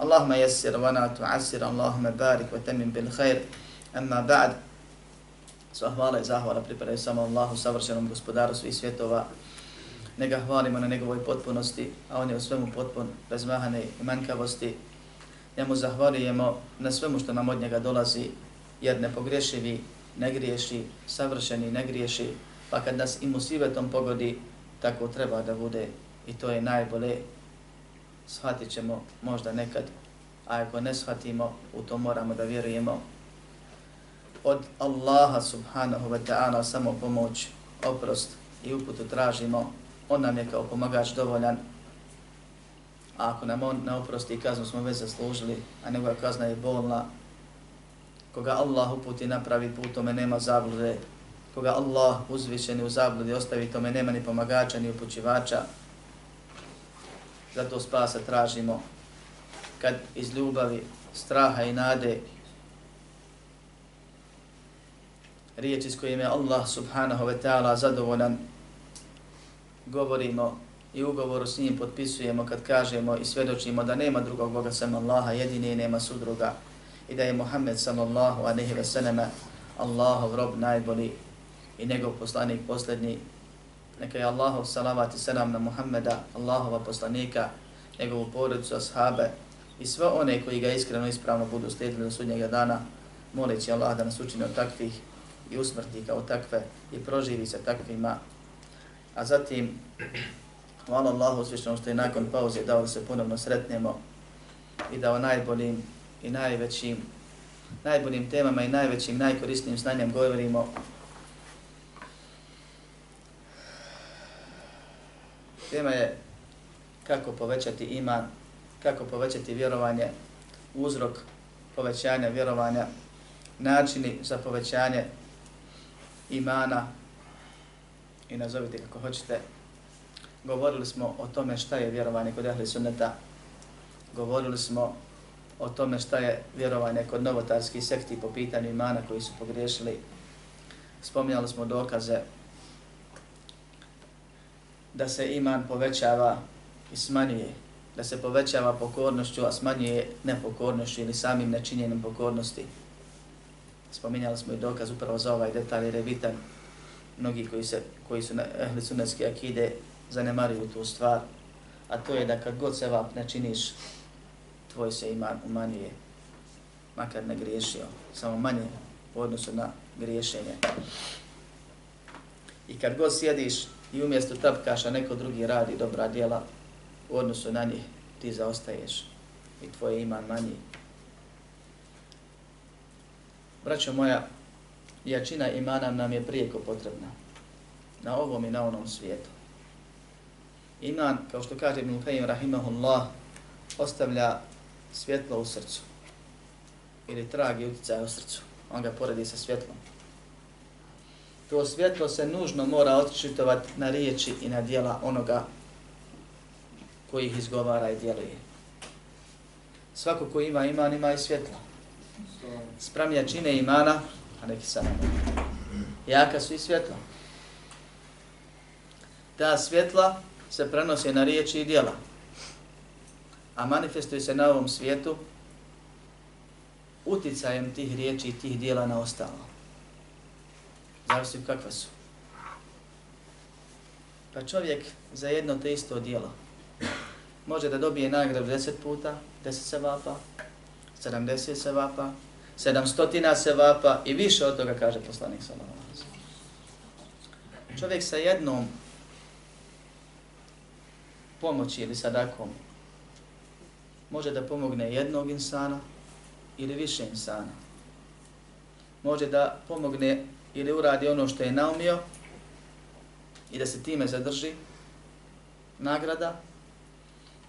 Allahumma yassir wa tu tu'assir, Allahumma barik vatemim bil khair, Amma ba'd. Sva hvala i zahvala pripadaju samo Allahu, savršenom gospodaru svih svjetova. Ne ga hvalimo na njegovoj potpunosti, a on je u svemu potpun, bez mahane i manjkavosti. Njemu zahvalujemo na svemu što nam od njega dolazi, jer nepogrešivi ne griješi, savršeni ne griješi, pa kad nas i musivetom pogodi, tako treba da bude i to je najbolje shvatit ćemo možda nekad a ako ne shvatimo, u to moramo da vjerujemo. Od Allaha subhanahu wa ta'ala samo pomoć, oprost i uputu tražimo. On nam je kao pomagač dovoljan, A ako nam on ne oprosti kaznu smo već zaslužili, a njegova kazna je bolna, koga Allah uputi napravi put, tome nema zablude, koga Allah uzvišeni u zabludi ostavi, tome nema ni pomagača, ni upućivača. Zato spasa tražimo kad iz ljubavi, straha i nade riječi s kojim je Allah subhanahu wa ta'ala zadovoljan govorimo i ugovoru s njim potpisujemo kad kažemo i svedočimo da nema drugog Boga sem Allaha, jedini i nema sudruga i da je Muhammed sallallahu alaihi ve selleme Allahov rob najbolji i njegov poslanik posljednji. Neka je Allahov salavat i selam na Muhammeda, Allahova poslanika, njegovu porodicu, ashabe i sve one koji ga iskreno i ispravno budu slijedili do sudnjega dana, moleći Allah da nas učini od takvih i usmrti kao takve i proživi se takvima. A zatim Hvala Allahu svišnom što je nakon pauze dao da se ponovno sretnemo i da o najboljim i najvećim, najboljim temama i najvećim, najkorisnijim znanjem govorimo. Tema je kako povećati iman, kako povećati vjerovanje, uzrok povećanja vjerovanja, načini za povećanje imana. I nazovite kako hoćete, govorili smo o tome šta je vjerovanje kod ahli sunneta, govorili smo o tome šta je vjerovanje kod novotarskih sekti po pitanju imana koji su pogriješili. Spominjali smo dokaze da se iman povećava i smanjuje, da se povećava pokornošću, a smanjuje nepokornošću ili samim nečinjenim pokornosti. Spominjali smo i dokaz upravo za ovaj detalj jer je bitan mnogi koji, se, koji su na ehli sunnetske akide zanemaruju tu stvar, a to je da kad god se vap ne činiš, tvoj se iman umanjuje, makar ne griješio, samo manje u odnosu na griješenje. I kad god sjediš i umjesto tapkaša neko drugi radi dobra djela, u odnosu na njih ti zaostaješ i tvoj iman manji. Braćo moja, jačina imana nam je prijeko potrebna na ovom i na onom svijetu iman, kao što kaže Ibn Qayyim rahimahullah, ostavlja svjetlo u srcu ili trag i utjecaj u srcu. On ga poredi sa svjetlom. To svjetlo se nužno mora otičitovati na riječi i na dijela onoga koji ih izgovara i djeluje. Svako ko ima iman, ima i svjetlo. Sprem jačine imana, a neki sad jaka su i svjetla. Ta svjetla se prenose na riječi i djela, a manifestuje se na ovom svijetu uticajem tih riječi i tih dijela na ostalo. Zavisi kakva su. Pa čovjek za jedno te isto dijelo može da dobije nagradu deset puta, deset sevapa, 70 sevapa, 700 sevapa i više od toga kaže poslanik sallallahu alejhi. Čovjek sa jednom pomoći ili sadakom može da pomogne jednog insana ili više insana. Može da pomogne ili uradi ono što je naumio i da se time zadrži nagrada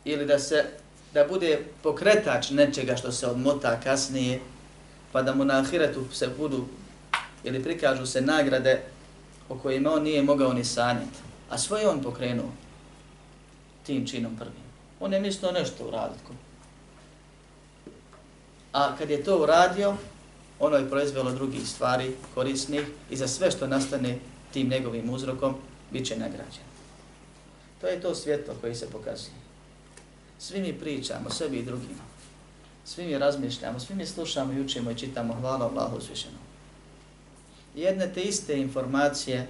ili da se da bude pokretač nečega što se odmota kasnije pa da mu na ahiretu se budu ili prikažu se nagrade o kojima on nije mogao ni sanjati. A svoje on pokrenuo tim činom prvim. On je mislio nešto uraditi. A kad je to uradio, ono je proizvelo drugih stvari korisnih i za sve što nastane tim njegovim uzrokom, bit će nagrađen. To je to svjetlo koji se pokazuje. Svi mi pričamo, sebi i drugima. Svi mi razmišljamo, svi mi slušamo i učimo i čitamo. Hvala Allahu uzvišenom. Jedne te iste informacije,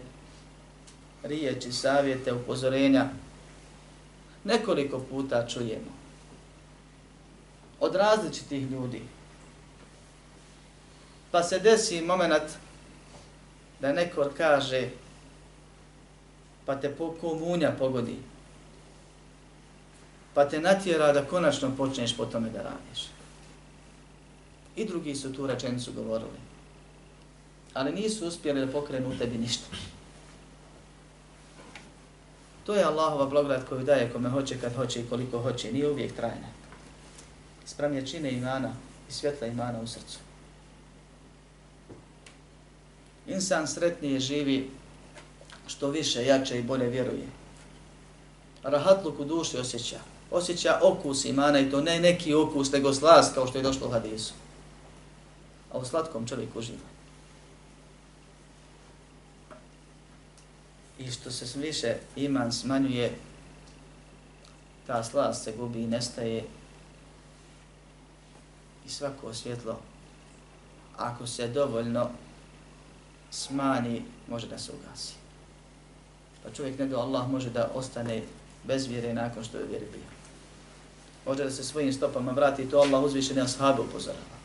riječi, savjete, upozorenja, nekoliko puta čujemo. Od različitih ljudi. Pa se desi moment da neko kaže pa te po komunja pogodi. Pa te natjera da konačno počneš po tome da radiš. I drugi su tu rečenicu govorili. Ali nisu uspjeli da pokrenu u tebi ništa. To je Allahova blagodat koju daje kome hoće, kad hoće i koliko hoće. Nije uvijek trajna. Sprem je čine imana i svjetla imana u srcu. Insan sretnije živi što više, jače i bolje vjeruje. Rahatluk u duši osjeća. Osjeća okus imana i to ne neki okus, nego slast kao što je došlo u hadisu. A u slatkom čovjek uživa. I što se više iman smanjuje, ta slast se gubi i nestaje i svako svjetlo, ako se dovoljno smani, može da se ugasi. Pa čovjek ne do Allah može da ostane bez vjere nakon što je vjeri bio. Može da se svojim stopama vrati to Allah uzviše ne ashabe upozorava.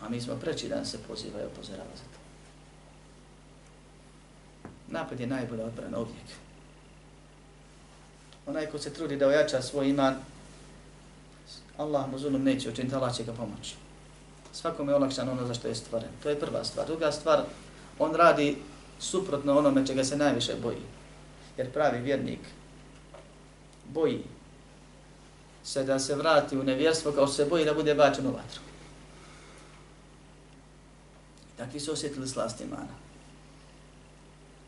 A mi smo preći dan se poziva i upozorava za to. Napad je najbolja odbrana uvijek. Onaj ko se trudi da ojača svoj iman, Allah mu zulum neće učiniti, Allah će ga pomoći. Svakome je olakšan ono za što je stvoren. To je prva stvar. Druga stvar, on radi suprotno onome čega se najviše boji. Jer pravi vjernik boji se da se vrati u nevjerstvo kao se boji da bude bačen u vatru. Takvi su osjetili slast imana.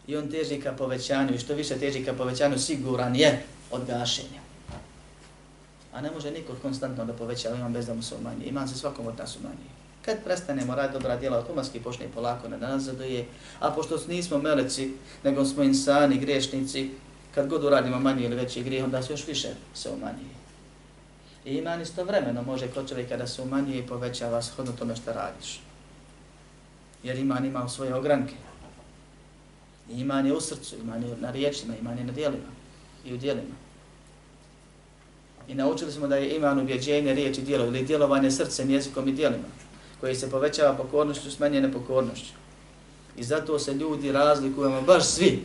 I on teži ka povećanju i što više teži ka povećanju siguran je od gašenja. A ne može niko konstantno da poveća iman bez da mu se umanji. Iman se svakom od nas umanji. Kad prestanemo raditi dobra djela, automatski počne polako na nazaduje, a pošto nismo meleci, nego smo insani, grešnici, kad god uradimo manji ili veći grijeh, onda se još više se umanjuje. I iman istovremeno može kod čovjeka da se umanjuje i povećava shodno tome što radiš. Jer iman ima svoje ogranke. I iman je u srcu, iman je na riječima, iman je na dijelima i u dijelima. I naučili smo da je iman ubjeđenje, riječi dijelo ili djelovanje srcem, jezikom i dijelima koji se povećava pokornošću, smanje nepokornošću. I zato se ljudi razlikujemo baš svi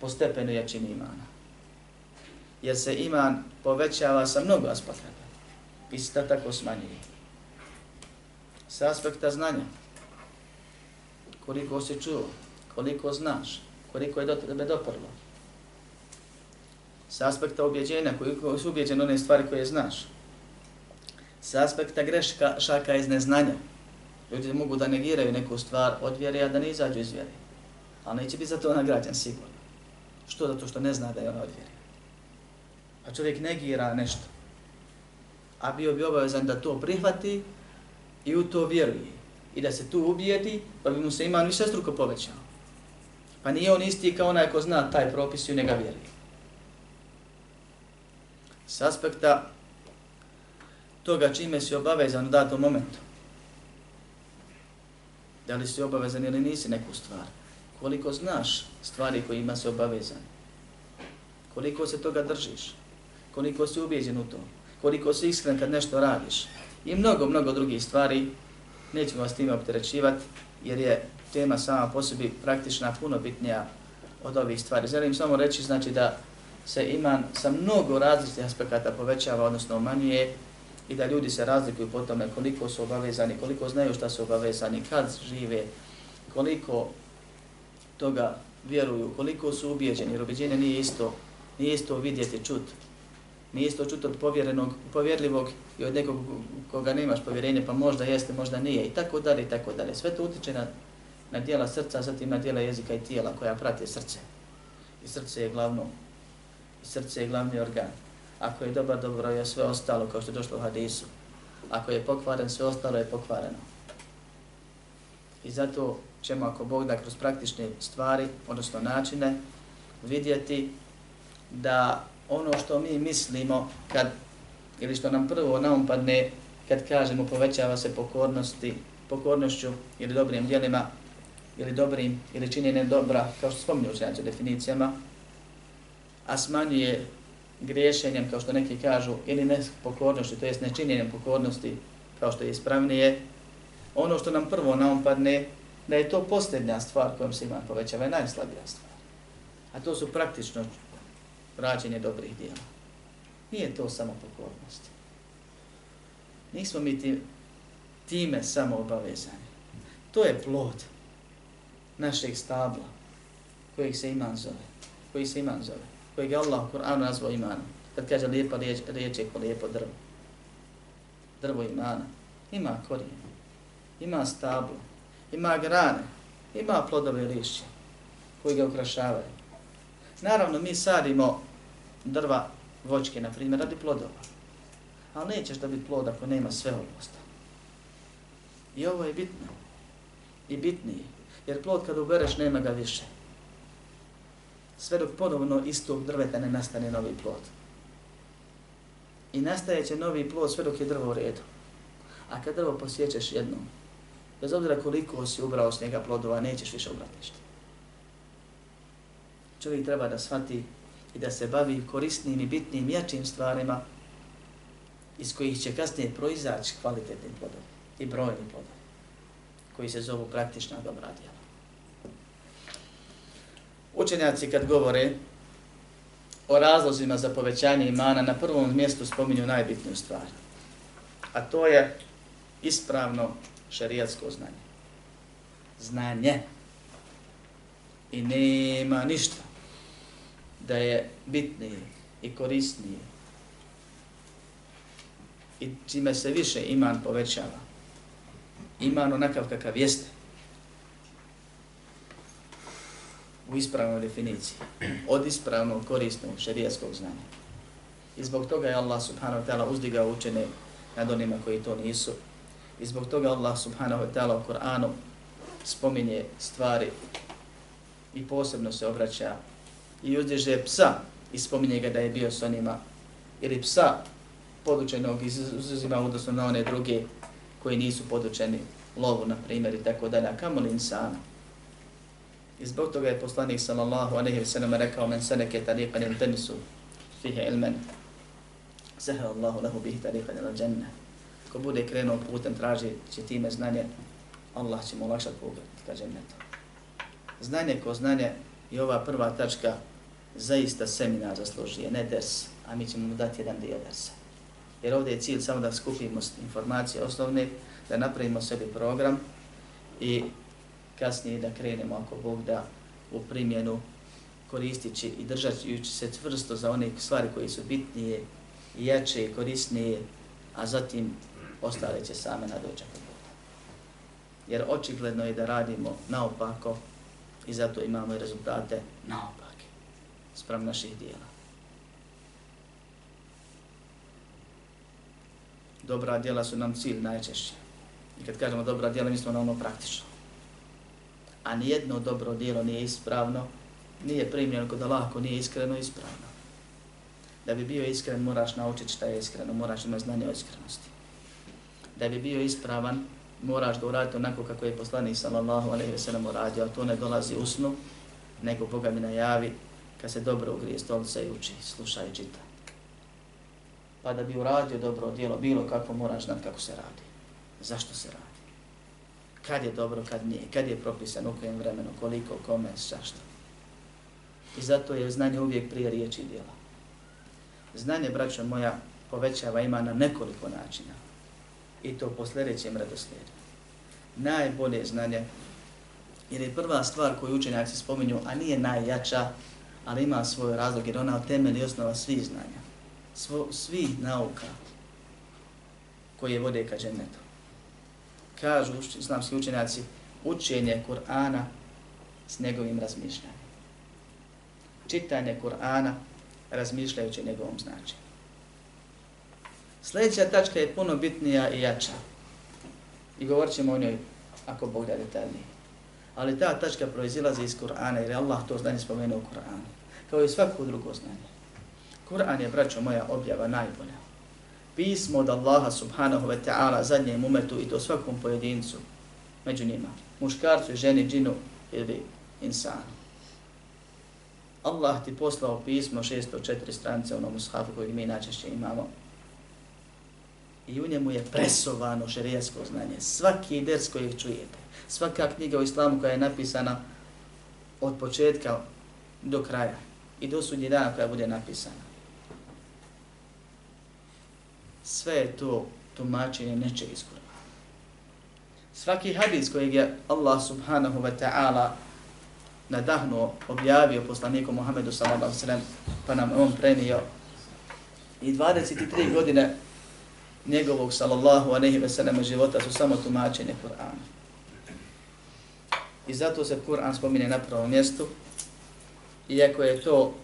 po stepenu jačini imana. Jer se iman povećava sa mnogo aspekata i tako smanjuje. Sa aspekta znanja, koliko si čuo, koliko znaš, koliko je do tebe doprlo. Sa aspekta objeđenja, koliko su objeđene one stvari koje znaš, sa aspekta greška šaka iz neznanja. Ljudi mogu da negiraju neku stvar od vjere, a da ne izađu iz vjere. Ali neće biti za to nagrađen sigurno. Što? Zato što ne zna da je ona od vjere. A čovjek negira nešto. A bio bi obavezan da to prihvati i u to vjeruje. I da se tu ubijeti, pa bi mu se iman više struko povećao. Pa nije on isti kao onaj ko zna taj propis i u njega vjeruje. S aspekta toga čime si obavezan u datom momentu. Da li si obavezan ili nisi neku stvar. Koliko znaš stvari kojima si se obavezan. Koliko se toga držiš. Koliko si ubijeđen u to. koliko si iskren kad nešto radiš i mnogo, mnogo drugih stvari. Nećemo vas time opterećivati jer je tema sama po sebi praktična, puno bitnija od ovih stvari. Želim samo reći znači da se iman sa mnogo različitih aspekata povećava, odnosno umanjuje i da ljudi se razlikuju po tome koliko su obavezani, koliko znaju šta su obavezani, kad žive, koliko toga vjeruju, koliko su ubijeđeni, jer ubijeđenje nije isto, nije isto vidjeti, čut. Nije isto čuti od povjerenog, povjerljivog i od nekog koga nemaš povjerenje, pa možda jeste, možda nije, i tako dalje, i tako dalje. Sve to utiče na, na dijela srca, zatim na dijela jezika i tijela koja prate srce. I srce je glavno, i srce je glavni organ. Ako je dobar, dobro je sve ostalo, kao što je došlo u hadisu. Ako je pokvaren, sve ostalo je pokvareno. I zato ćemo, ako Bog da kroz praktične stvari, odnosno načine, vidjeti da ono što mi mislimo, kad, ili što nam prvo naumpadne, kad kažemo povećava se pokornosti, pokornošću ili dobrim dijelima, ili dobrim, ili činjenjem dobra, kao što spominju učenjaci definicijama, a smanjuje griješenjem, kao što neki kažu, ili nepokornošću, to jest nečinjenjem pokornosti, kao što je ispravnije, ono što nam prvo naumpadne, da je to posljednja stvar kojom se iman povećava, je najslabija stvar. A to su praktično rađenje dobrih dijela. Nije to samo pokornost. Nismo mi ti, time samo obavezani. To je plod našeg stabla kojeg se iman zove. Koji se iman zove. Kojeg je Allah u Kur'anu nazvao imanom. Kad kaže lijepa riječ, riječ je ko lijepo drvo. Drvo imana. Ima korijen. Ima stablo ima grane, ima plodove lišće koji ga ukrašavaju. Naravno, mi sadimo drva voćke, na primjer, radi plodova. Ali nećeš da biti plod ako nema sve ovo ostalo. I ovo je bitno. I bitnije. Jer plod kad ubereš, nema ga više. Sve dok ponovno istog drveta ne nastane novi plod. I nastaje će novi plod sve dok je drvo u redu. A kad drvo posjećeš jednom, Bez obzira koliko si ubrao s njega plodova, nećeš više ubrati ništa. Čovjek treba da shvati i da se bavi korisnim i bitnim, jačim stvarima iz kojih će kasnije proizaći kvalitetni plodovi i brojni plodovi koji se zovu praktična dobra djela. Učenjaci kad govore o razlozima za povećanje imana, na prvom mjestu spominju najbitniju stvar. A to je ispravno šarijatsko znanje. Znanje. I nema ništa da je bitnije i korisnije i čime se više iman povećava. Iman onakav kakav jeste. U ispravnoj definiciji. Od ispravnog korisnog šerijaskog znanja. I zbog toga je Allah subhanahu wa ta'ala uzdigao učene nad onima koji to nisu I zbog toga Allah subhanahu wa ta'ala u Kur'anu spominje stvari i posebno se obraća i uzdiže psa i spominje ga da je bio s onima ili psa podučenog izuzima odnosno na one druge koji nisu podučeni lovu, na primjer, i tako dalje, a kamo li insana? I zbog toga je poslanik sallallahu alaihi wa sallam rekao men seneke tariqan il tenisu fihe ilmen sehe Allahu lahu bihi tariqan il dženne ko bude krenuo putem traži će time znanje, Allah će mu olakšati put ka džennetu. Znanje ko znanje i ova prva tačka zaista seminar zaslužuje, ne ders, a mi ćemo mu dati jedan dio dersa. Jer ovdje je cilj samo da skupimo informacije osnovne, da napravimo sebi program i kasnije da krenemo ako Bog da u primjenu koristići i držati se tvrsto za one stvari koji su bitnije, jače i korisnije, a zatim ostale će same nadoći ako Bog da. Jer očigledno je da radimo naopako i zato imamo i rezultate naopake sprem naših dijela. Dobra dijela su nam cilj najčešće. I kad kažemo dobra dijela, mislimo na ono praktično. A nijedno dobro dijelo nije ispravno, nije primljeno kod Allah ako nije iskreno ispravno. Da bi bio iskren, moraš naučiti šta je iskreno, moraš imati znanje o iskrenosti da bi bio ispravan, moraš da uraditi onako kako je poslanik sallallahu alaihi ve sellem uradio, a to ne dolazi u snu, nego Boga mi najavi kad se dobro ugrije stolica i uči, sluša i čita. Pa da bi uradio dobro djelo, bilo kako moraš znati kako se radi. Zašto se radi? Kad je dobro, kad nije, kad je propisan u kojem vremenu, koliko, kome, zašto. I zato je znanje uvijek prije riječi i djela. Znanje, braćo moja, povećava ima na nekoliko načina. I to po sljedećem redoslijedu. Najbolje znanje, jer je prva stvar koju učenjaci spominju, a nije najjača, ali ima svoj razlog, jer ona temelj i osnova svih znanja. Svo, svih nauka koje vode ka džennetu. Kažu islamski učenjaci, učenje Kur'ana s njegovim razmišljanjem. Čitanje Kur'ana razmišljajući njegovom značenju. Sljedeća tačka je puno bitnija i jača. I govorit ćemo o njoj ako Bog da detaljnije. Ali ta tačka proizilazi iz Kur'ana jer je Allah to znanje spomenuo u Kur'anu. Kao i svako drugo znanje. Kur'an je, braćo moja, objava najbolja. Pismo od Allaha subhanahu wa ta'ala zadnjem umetu i to svakom pojedincu među njima. Muškarcu i ženi, džinu ili insanu. Allah ti poslao pismo 604 stranice u onom shafu kojeg mi najčešće imamo. I u njemu je presovano šerijasko znanje. Svaki ders kojeg čujete, svaka knjiga u islamu koja je napisana od početka do kraja i do sudnji dana koja bude napisana. Sve je to tumačenje nečeg iz Kur'ana. Svaki hadis kojeg je Allah subhanahu wa ta'ala nadahnuo, objavio poslaniku Muhammedu sallallahu sallam, pa nam on prenio i 23 godine njegovog sallallahu aleyhi ve sellem života su samo tumačenje Kur'ana. I zato se Kur'an spomine na prvom mjestu, iako je to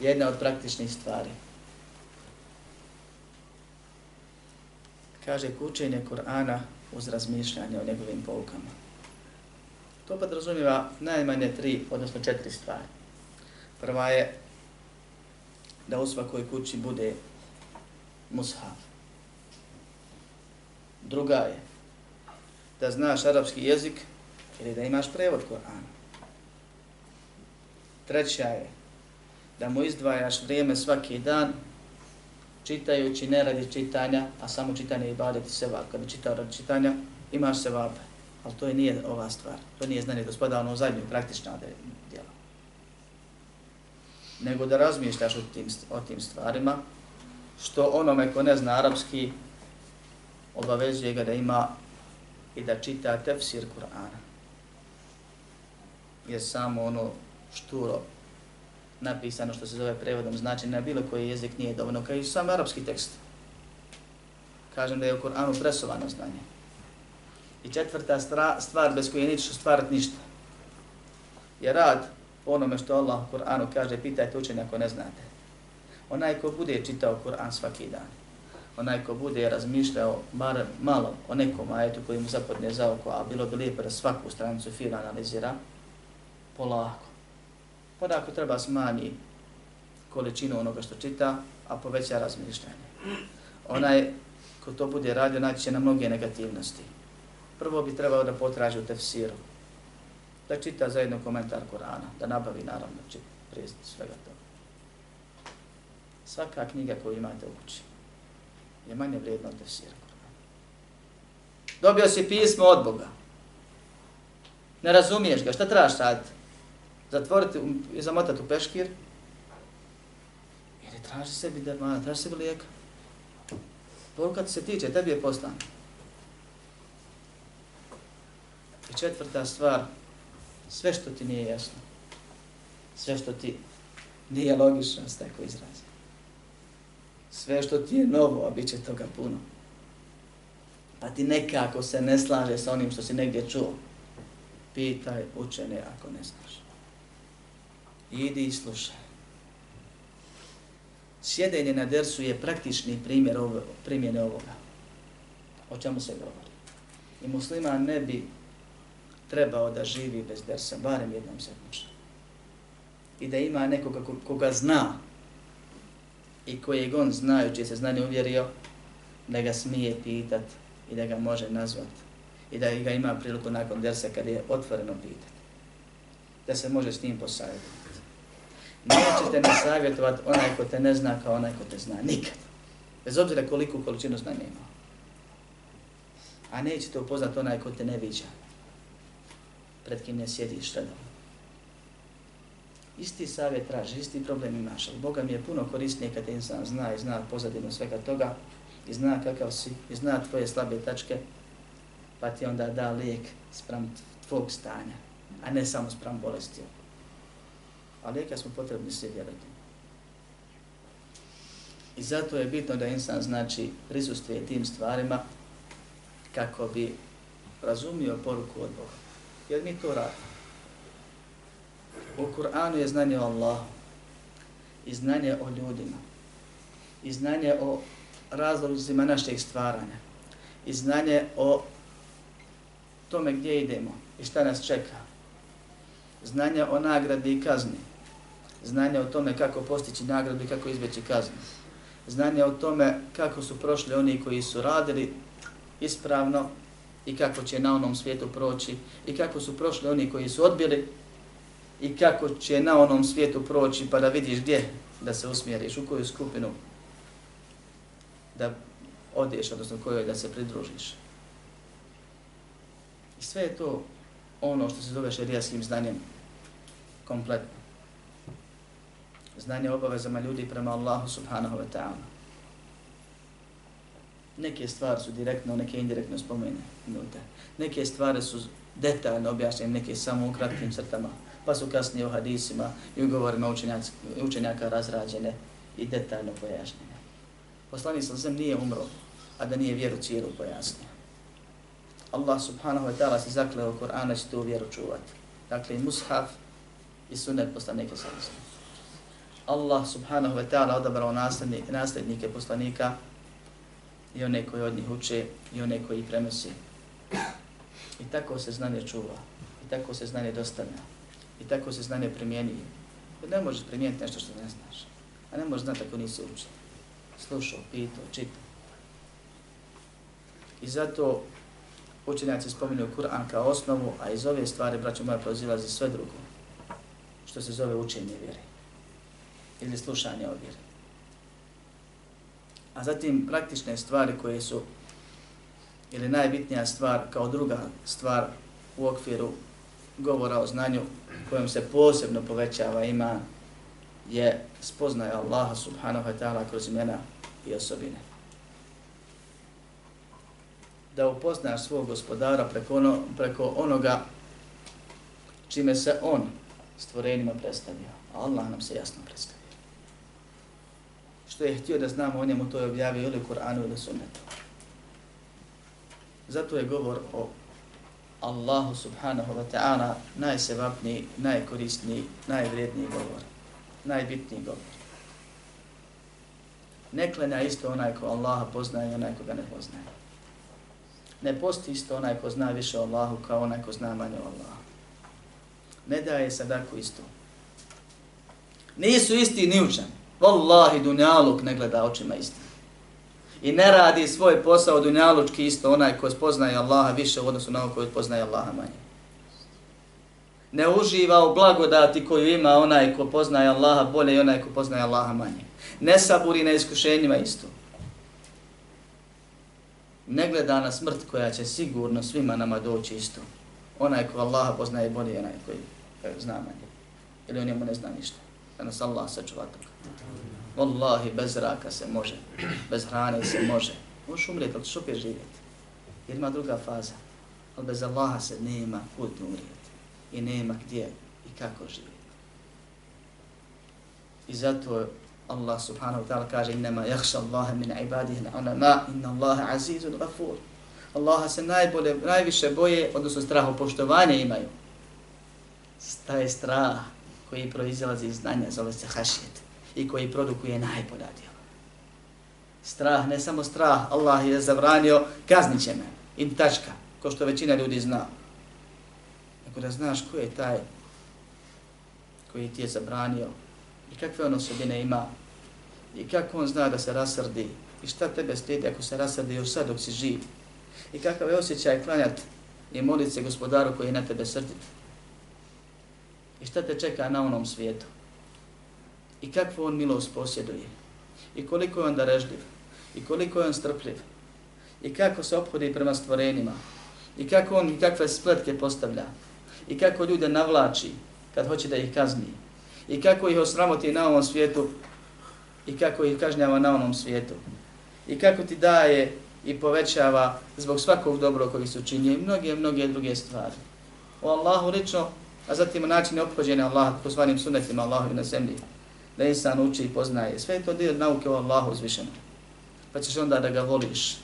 jedna od praktičnih stvari. Kaže kučenje Kur'ana uz razmišljanje o njegovim poukama. To podrazumijeva najmanje tri, odnosno četiri stvari. Prva je da u svakoj kući bude mushaf. Druga je da znaš arapski jezik ili da imaš prevod Korana. Treća je da mu izdvajaš vrijeme svaki dan čitajući ne radi čitanja, a samo čitanje i baditi se vab. Kada čitao radi čitanja, imaš se vabe. Ali to je nije ova stvar. To nije znanje gospoda ono zadnje praktično djela. Nego da razmišljaš o tim, o tim stvarima, što onome ko ne zna arapski, obavezuje ga da ima i da čita tefsir Kur'ana. Je samo ono šturo napisano što se zove prevodom, znači na bilo koji jezik nije dovoljno, kao i sam arapski tekst. Kažem da je u Kur'anu presovano znanje. I četvrta stvar bez koje nećeš stvarati ništa. Je rad onome što Allah u Kur'anu kaže, pitajte učenja ako ne znate. Onaj ko bude čitao Kur'an svaki dan, onaj ko bude razmišljao bar malo o nekom ajetu koji mu zapadne za oko, a bilo bi lijepo da svaku stranicu fila analizira, polako. Podako treba smanji količinu onoga što čita, a poveća razmišljanje. Onaj ko to bude radio, naći će na mnoge negativnosti prvo bi trebao da potraži u tefsiru, da čita zajedno komentar Korana, da nabavi naravno čit, prije svega toga. Svaka knjiga koju imate u kući je manje vredno od tefsira Kur'ana. Dobio si pismo od Boga. Ne razumiješ ga, šta trebaš sad? Zatvoriti i zamotati u peškir? Ili traži sebi dermana, traži sebi lijeka? Poruka ti se tiče, tebi je poslan. I četvrta stvar, sve što ti nije jasno, sve što ti nije logično, s tako izrazio Sve što ti je novo, a bit će toga puno. Pa ti nekako se ne slaže sa onim što si negdje čuo. Pitaj učene ako ne znaš. Idi i slušaj. Sjedenje na dersu je praktični primjer ovo, primjene ovoga. O čemu se govori. I musliman ne bi trebao da živi bez dersa, barem jednom sedmično. I da ima nekoga koga zna i kojeg on znajući se znanje uvjerio, da ga smije pitat i da ga može nazvat i da ga ima priliku nakon dersa kad je otvoreno pitat. Da se može s njim posavjetovati. Neće te ne savjetovat onaj ko te ne zna kao onaj ko te zna. Nikad. Bez obzira koliko količinu znanja ima. A neće te upoznat onaj ko te ne viđa. Pred kim ne sjediš redovno. Isti savjet traži, isti problem imaš, ali Boga mi je puno korisnije kad insan zna i zna pozadinu svega toga i zna kakav si i zna tvoje slabe tačke, pa ti onda da lijek sprem tvog stanja, a ne samo sprem bolesti. A lijeka smo potrebni svi vjerati. I zato je bitno da insan znači prisustuje tim stvarima kako bi razumio poruku od Boga. Jer mi to radimo. U Kur'anu je znanje o Allahu i znanje o ljudima i znanje o razlozima našeg stvaranja i znanje o tome gdje idemo i šta nas čeka. Znanje o nagradi i kazni. Znanje o tome kako postići nagradu i kako izbjeći kaznu. Znanje o tome kako su prošli oni koji su radili ispravno i kako će na onom svijetu proći i kako su prošli oni koji su odbili i kako će na onom svijetu proći pa da vidiš gdje da se usmjeriš, u koju skupinu da odeš, odnosno kojoj da se pridružiš. I sve je to ono što se zove šerijaskim znanjem kompletno. Znanje obavezama ljudi prema Allahu subhanahu wa ta'ala. Neke stvari su direktno, neke indirektno spomenute. Neke stvari su detaljno objašnjene, neke samo u kratkim crtama pa su kasnije u hadisima i ugovorima učenjaka razrađene i detaljno pojašnjene. Poslanik sa zem nije umro, a da nije vjeru cijelu pojasnio. Allah subhanahu wa ta'ala se zakleo u Kur'ana će tu vjeru čuvati. Dakle, i mushaf i sunet poslanike sa zem. Allah subhanahu wa ta'ala odabrao nasljednike, nasljednike poslanika i one koji od njih uče i one koji prenosi. I tako se znanje čuva. I tako se znanje dostavlja. I tako se znanje primjenjuje. Jer ne možeš primijeniti nešto što ne znaš. A ne možeš znati ako nisi učio. Slušao, pitao, čitao. I zato učenjaci spominju Kur'an kao osnovu, a iz ove stvari, braćo moja, prozilazi sve drugo. Što se zove učenje vjere. Ili slušanje o vjeri. A zatim praktične stvari koje su ili najbitnija stvar kao druga stvar u okviru govora o znanju kojom se posebno povećava ima je spoznaje Allaha subhanahu wa ta'ala kroz imena i osobine. Da upoznaš svog gospodara preko, ono, preko onoga čime se on stvorenima predstavio. Allah nam se jasno predstavio. Što je htio da znamo o njemu, to je objavio ili Kur'anu ili sunnetu. Zato je govor o Allahu subhanahu wa ta'ala najsevapniji, najkorisniji, najvrijedniji govor, najbitniji govor. Ne klanja isto onaj ko Allaha poznaje i onaj ko ga ne poznaje. Ne posti isto onaj ko zna više o Allahu kao onaj ko zna manje o Allahu. Ne daje sadaku isto. Nisu isti ni učeni. Wallahi dunjaluk ne gleda očima istinu i ne radi svoj posao dunjalučki isto onaj ko spoznaje Allaha više u odnosu na ono koji poznaje Allaha manje. Ne uživa u blagodati koju ima onaj ko poznaje Allaha bolje i onaj ko poznaje Allaha manje. Ne saburi na iskušenjima isto. Ne gleda na smrt koja će sigurno svima nama doći isto. Onaj ko Allaha poznaje bolje i onaj koji e, zna manje. Ili on njemu ne zna ništa. Da nas Allah sačuva toga. Wallahi, bez zraka se može, bez hrane se može. Možeš umrijeti, ali ćeš opet živjeti. Jer ima druga faza. Ali bez Allaha se nema kud umrijeti. I nema gdje i kako živjeti. I zato Allah subhanahu wa ta'ala kaže innama yakhsha Allahe min ibadihi al-ulama inna Allahe azizun gafur. Allaha se najbolje, najviše boje, odnosno straho poštovanje imaju. Taj strah koji proizilazi iz znanja zove se hašijet i koji produkuje najbolja djela. Strah, ne samo strah, Allah je zabranio, kaznit će me, in tačka, ko što većina ljudi zna. Ako da znaš ko je taj koji ti je zabranio i kakve on osobine ima i kako on zna da se rasrdi i šta tebe slijedi ako se rasrdi još sad dok si živ i kakav je osjećaj klanjat i molit se gospodaru koji je na tebe srdit i šta te čeka na onom svijetu i kakvu on milost posjeduje i koliko je on darežljiv i koliko je on strpljiv i kako se obhodi prema stvorenima i kako on i kakve spletke postavlja i kako ljude navlači kad hoće da ih kazni i kako ih osramoti na ovom svijetu i kako ih kažnjava na onom svijetu i kako ti daje i povećava zbog svakog dobro koji su činje i mnoge, mnoge druge stvari. O Allahu lično, a zatim način ophođenja Allaha po svanim sunetima Allahu na zemlji, da insan uči i poznaje. Sve je to dio nauke o Allahu uzvišenom. Pa ćeš onda da ga voliš,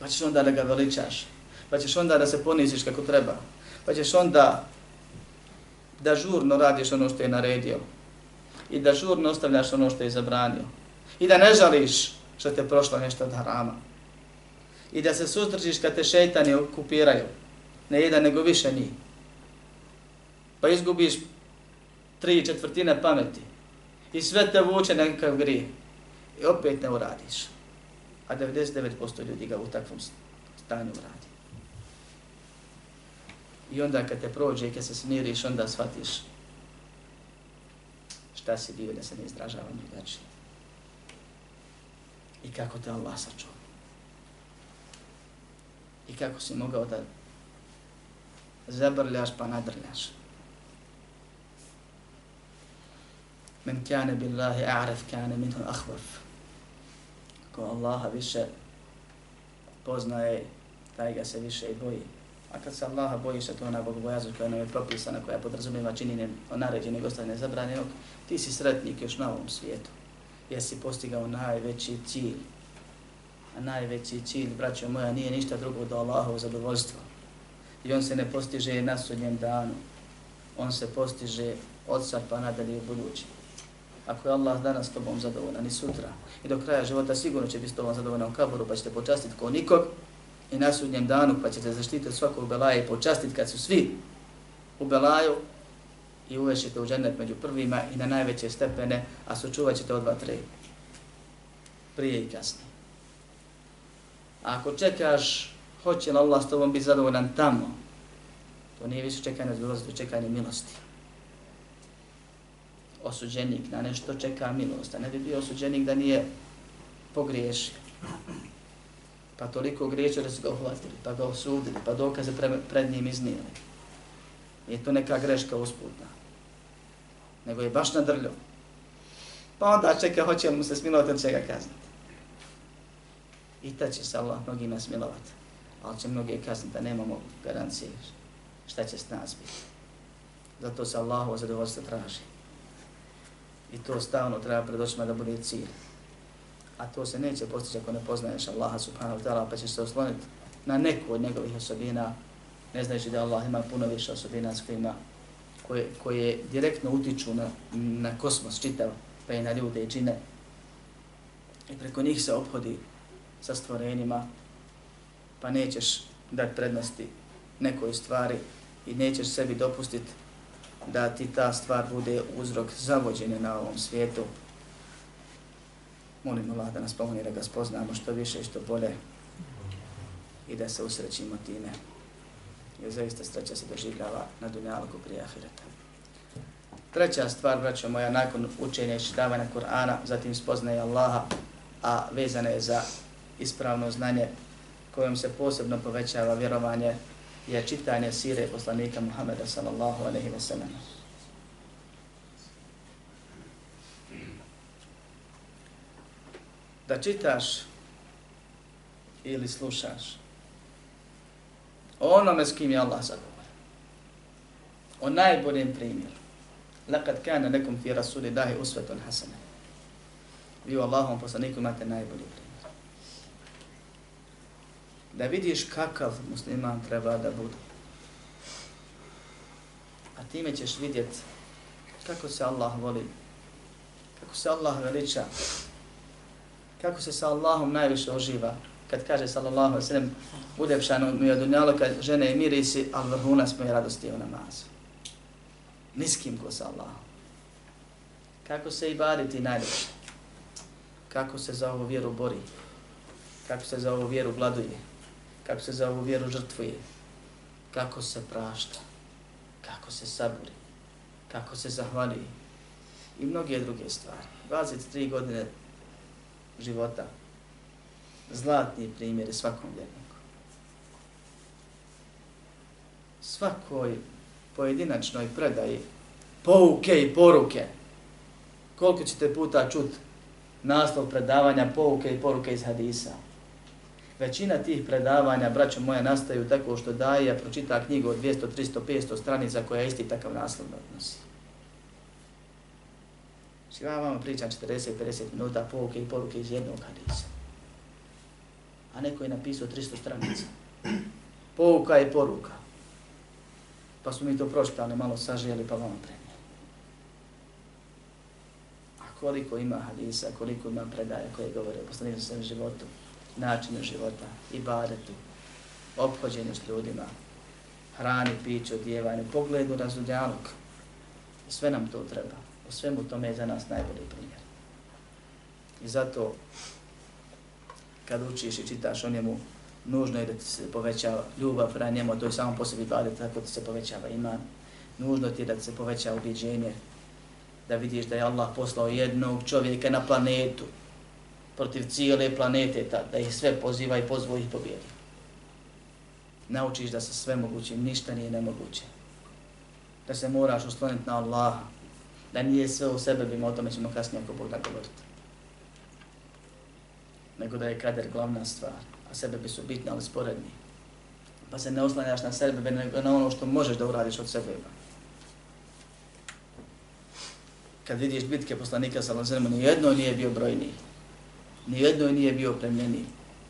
pa ćeš onda da ga veličaš, pa ćeš onda da se poniziš kako treba, pa ćeš onda da žurno radiš ono što je naredio. I da žurno ostavljaš ono što je zabranio. I da ne žališ što te prošlo nešto od harama. I da se suzdržiš kad te šeitani okupiraju, ne jedan nego više njih, pa izgubiš tri četvrtine pameti i sve te vuče nekakav grije i opet ne uradiš. A 99% ljudi ga u takvom stanju uradi. I onda kad te prođe i kad se smiriš, onda shvatiš šta si bio da se ne izdražava drugačije. I kako te Allah sačuva. I kako si mogao da zabrljaš pa nadrljaš. Men kane billahi a'raf kane minhu ahvaf. Ko Allaha više poznaje, taj ga se više i boji. A kad se Allaha bojiš, a to je ona bogobojaznost koja nam je propisana, koja podrazumijeva činjenje naređenog ostavljene zabranjenog, ti si sretnik još na ovom svijetu. Jer si postigao najveći cilj. A najveći cilj, braćo moja, nije ništa drugo do Allahovo zadovoljstvo. I on se ne postiže na sudnjem danu. On se postiže od sad pa nadalje u budućnosti. Ako je Allah danas s tobom zadovoljan i sutra i do kraja života sigurno će biti s tobom zadovoljan u kaboru pa ćete počastiti ko nikog i na sudnjem danu pa ćete zaštititi od svakog belaja i počastiti kad su svi u belaju i uvešite u džennet među prvima i na najveće stepene, a sučuvat ćete od dva, tri. Prije i kasnije. A ako čekaš, hoće li Allah s tobom biti zadovoljan tamo, to nije više čekanje od to čekanje milosti. Osuđenik na nešto čeka milost, a ne bi bio osuđenik da nije pogriješio pa toliko griješio da su ga uhvatili, pa ga osudili, pa dokaze pre, pred njim iznijeli. Nije to neka greška usputna, nego je baš na drlju. Pa onda čeka, hoće mu se smilovati, ili će ga kazniti. I ta će se Allah mnogima smilovati, ali će mnoge kazniti da nemamo garancije šta će s nas biti. Zato se Allahu zadovoljstvo traži. I to stavno treba pred očima da bude cilj a to se neće postići ako ne poznaješ Allaha subhanahu wa ta'ala, pa ćeš se osloniti na neku od njegovih osobina, ne znajući da Allah ima puno više osobina s kojima, koje, koje direktno utiču na, na kosmos čitav, pa i na ljude i čine. I preko njih se obhodi sa stvorenjima, pa nećeš dati prednosti nekoj stvari i nećeš sebi dopustiti da ti ta stvar bude uzrok zavođenja na ovom svijetu, Molim Allah da nas pomogne da ga spoznamo što više i što bolje i da se usrećimo time. Jer zaista sreća se doživljava na dunjalku prije ahireta. Treća stvar, braćo moja, nakon učenja i čitavanja Kur'ana, zatim spoznaje Allaha, a vezana je za ispravno znanje kojom se posebno povećava vjerovanje, je čitanje sire poslanika Muhammeda sallallahu alaihi wa sallam. da čitaš ili slušaš onome s kim je Allah zadovoljan. O najboljem primjeru. Lekad kana nekom fi rasuli dahi usvetun hasana. Vi u Allahom poslaniku imate najbolji primjer. Da vidiš kakav musliman treba da bude. A time ćeš vidjeti kako se Allah voli, kako se Allah veliča, kako se sa Allahom najviše oživa. Kad kaže sallallahu alaihi sallam, udepšano mi je dunjaloka žene i mirisi, ali vrhunac mu je radosti u namazu. Niskim ko sa Allahom. Kako se i bariti najviše. Kako se za ovu vjeru bori. Kako se za ovu vjeru gladuje. Kako se za ovu vjeru žrtvuje. Kako se prašta. Kako se saburi. Kako se zahvaljuje. I mnoge druge stvari. 23 godine života zlatni primjer svakom vjerniku. Svakoj pojedinačnoj predaji pouke i poruke. Koliko ćete puta čut naslov predavanja pouke i poruke iz hadisa? Većina tih predavanja, braćo moja, nastaju tako što daje, pročita knjigu od 200, 300, 500 stranica koja isti takav naslov odnosi. Znači, ja vam pričam 40-50 minuta pouke i poruke iz jednog hadisa. A neko je napisao 300 stranica. Pouka i poruka. Pa smo mi to pročitali, malo sažijeli, pa vam prenijeli. A koliko ima hadisa, koliko ima predaja koje govore o poslanicu svojom životu, načinu života, ibadetu, obhođenju s ljudima, hrani, piću, odjevanju, pogledu na. Sve nam to treba. U svemu tome je za nas najbolji primjer. I zato, kad učiš i čitaš o njemu, nužno je da ti se poveća ljubav prema njemu, to je samo po sebi bade, tako ti se povećava iman. Nužno ti je da ti se poveća ubjeđenje, da vidiš da je Allah poslao jednog čovjeka na planetu, protiv cijele planete, ta, da ih sve poziva i pozvo ih pobjedi. Naučiš da se sve moguće, ništa nije nemoguće. Da se moraš osloniti na Allaha, da nije sve u sebe, bimo o tome ćemo kasnije ako Bog da govoriti. Nego da je kader glavna stvar, a sebe bi su bitni, ali sporedni. Pa se ne oslanjaš na sebe, nego na ono što možeš da uradiš od sebe. Kad vidiš bitke poslanika sa Lazarima, nijedno nije bio brojniji. Ni jedno nije bio opremljeniji.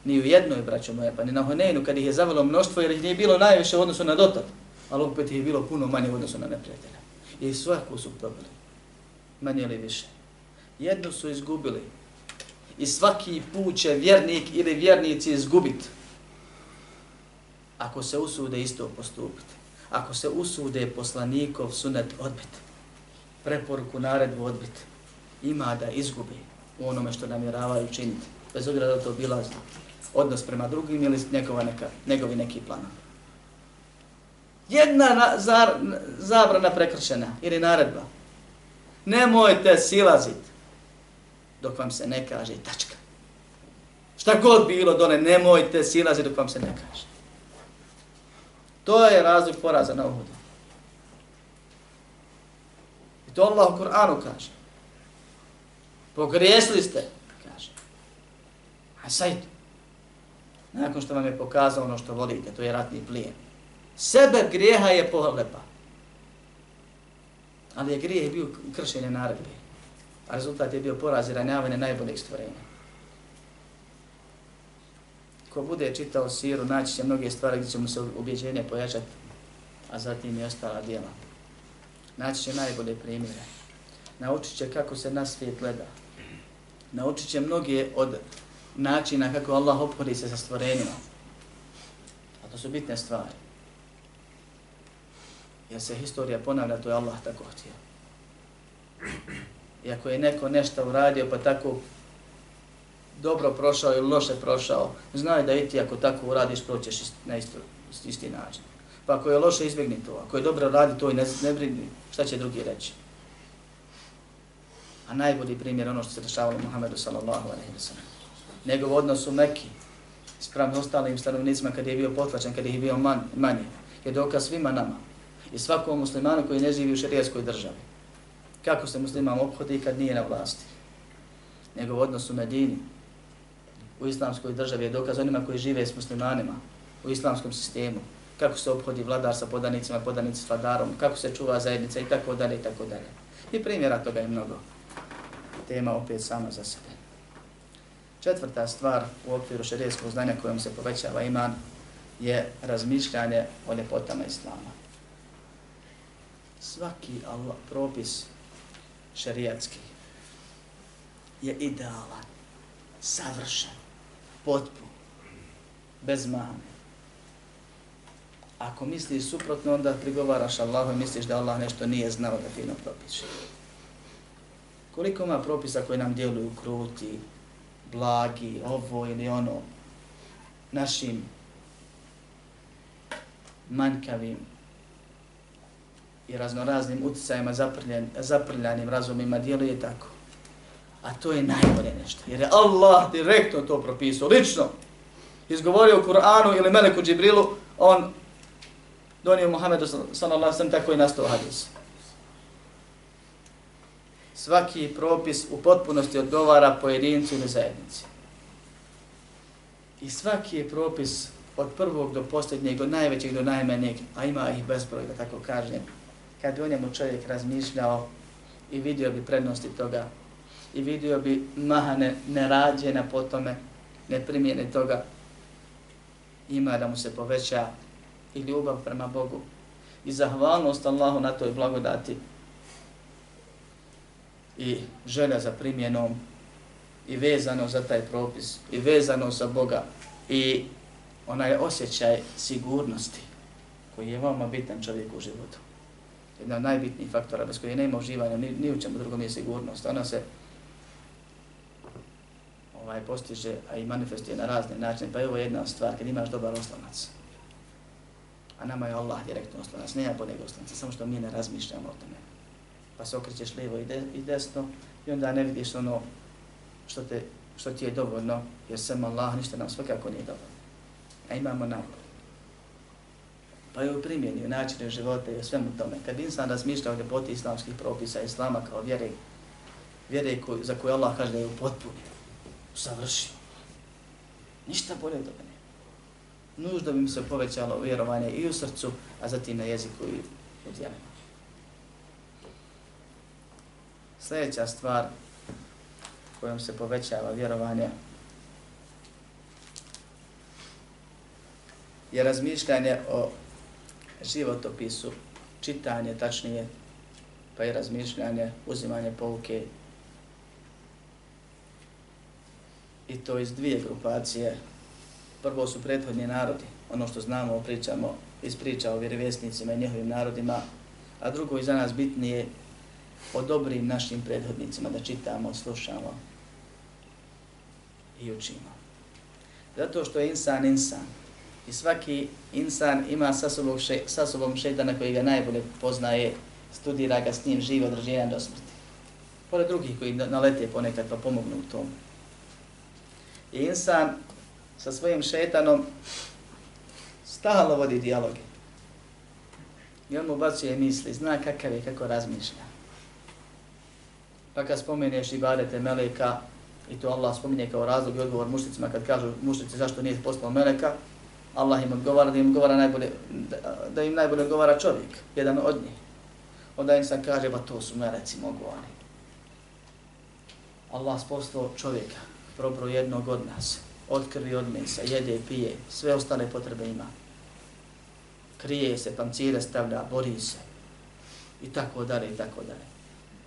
Ni u jednoj, braćo moje, pa ni na Honeinu, kad ih je zavelo mnoštvo, jer ih nije bilo najviše u odnosu na dotad, ali opet ih je bilo puno manje u odnosu na neprijatelja. I svaku su probili, Manje ili više. Jedno su izgubili. I svaki put će vjernik ili vjernici izgubiti. Ako se usude isto postupiti. Ako se usude poslanikov sunet odbiti. Preporuku naredbu odbiti. Ima da izgubi u onome što namjeravaju činiti. Bez obzira da to bila odnos prema drugim ili njegova neka, njegovi neki plan. Jedna na, zar, zabrana prekršena ili naredba. Nemojte silaziti dok vam se ne kaže tačka. Šta god bilo dole, nemojte silaziti dok vam se ne kaže. To je razlog poraza na Uhudu. I to Allah u Kur'anu kaže pogriješili ste, kaže. A sajt, nakon što vam je pokazao ono što volite, to je ratni plijen. Sebe grijeha je pohlepa. Ali je grijeh bio kršenje naredbe. A rezultat je bio poraz i ranjavanje najboljeg stvorenja. Ko bude čitao siru, naći će mnoge stvari gdje će mu se ubjeđenje pojačati, a zatim i ostala dijela. Naći će najbolje primjere. Naučit će kako se na svijet gleda, naučit će mnoge od načina kako Allah obhodi se sa stvorenjima. A to su bitne stvari. Jer se historija ponavlja, to je Allah tako htio. I ako je neko nešto uradio pa tako dobro prošao ili loše prošao, znaj da i ti ako tako uradiš proćeš na isto, isti način. Pa ako je loše, izbjegni to. Ako je dobro radi to i ne, ne brini, šta će drugi reći? A najbolji primjer ono što se dešavalo Muhammedu sallallahu alaihi wa sallam. Njegov odnos u Mekki sprem ostalim stanovnicima kad je bio potlačen, kad je bio man, manje, je dokaz svima nama i svakom muslimanu koji ne živi u šarijaskoj državi. Kako se musliman obhodi kad nije na vlasti. Njegov odnos u Medini, u islamskoj državi je dokaz onima koji žive s muslimanima u islamskom sistemu. Kako se obhodi vladar sa podanicima, podanici s vladarom, kako se čuva zajednica i tako dalje i tako dalje. I primjera toga je mnogo tema opet sama za sebe. Četvrta stvar u okviru šerijskog znanja kojom se povećava iman je razmišljanje o ljepotama Islama. Svaki Allah, propis šerijatski je idealan, savršen, potpun, bez mame. Ako misliš suprotno, onda prigovaraš Allahu i misliš da Allah nešto nije znao da fino propiše. Koliko ima propisa koji nam djeluju kruti, blagi, ovo ili ono, našim manjkavim i raznoraznim utjecajima zaprljan, zaprljanim razumima djeluje tako. A to je najbolje nešto. Jer je Allah direktno to propisao, lično. Izgovorio u Kur'anu ili Meleku Džibrilu, on donio Muhammedu sallallahu sallam tako i nastao hadis. Svaki propis u potpunosti odgovara pojedincu ili zajednici. I svaki je propis od prvog do posljednjeg, od najvećeg do najmanjeg, a ima ih bezbroj, da tako kažem, kad bi o njemu čovjek razmišljao i vidio bi prednosti toga, i vidio bi mahane nerađena po tome, ne primjene toga, ima da mu se poveća i ljubav prema Bogu i zahvalnost Allahu na toj blagodati i želja za primjenom i vezano za taj propis i vezano za Boga i onaj osjećaj sigurnosti koji je veoma bitan čovjeku u životu. Jedna od najbitnijih faktora bez koje nema uživanja ni, ni u čemu drugom je sigurnost. Ona se ovaj, postiže, a i manifestuje na razne načine. Pa je ovo jedna stvar, kad imaš dobar oslonac. A nama je Allah direktno oslonac, nema boljeg oslonca, samo što mi ne razmišljamo o tome. Pa se okrećeš lijevo i, de, i desno i onda ne vidiš ono što, te, što ti je dovoljno, jer sam Allah ništa nam svakako nije dovoljno. A imamo najbolje. Pa je u primjeni, u načinu života i u svemu tome. Kad bi insan razmišljao o ljepoti islamskih propisa, islama kao vjere, vjere koju, za koju Allah kaže da je u potpuni, savršio. Ništa bolje od toga ne. Nužno bi mi se povećalo vjerovanje i u srcu, a zatim na jeziku i u djelima. Sljedeća stvar kojom se povećava vjerovanje je razmišljanje o životopisu, čitanje tačnije, pa i razmišljanje, uzimanje pouke i to iz dvije grupacije. Prvo su prethodni narodi, ono što znamo, pričamo iz priča o vjerovjesnicima i njihovim narodima, a drugo i za nas bitnije o dobrim našim prethodnicima da čitamo, slušamo i učimo. Zato što je insan insan i svaki insan ima sa sobom, še, sa sobom šeitana koji ga najbolje poznaje, studira ga s njim živo od rođenja do smrti. Pored drugih koji nalete ponekad pa pomognu u tomu. I insan sa svojim šetanom stalno vodi dijaloge. I on mu bacuje misli, zna kakav je, kako razmišlja. Pa kad spomeneš ibadete meleka, i to Allah spominje kao razlog i odgovor mušnicima kad kažu mušnici zašto nije poslao meleka, Allah im odgovara da im odgovara najbolje, da im najbolje odgovara čovjek, jedan od njih. Onda im sam kaže, ba to su meleci, mogu oni. Allah poslao čovjeka, probro jednog od nas, otkrvi od mesa, jede, pije, sve ostale potrebe ima. Krije se, pancire stavlja, bori se. I tako dalje, i tako dalje.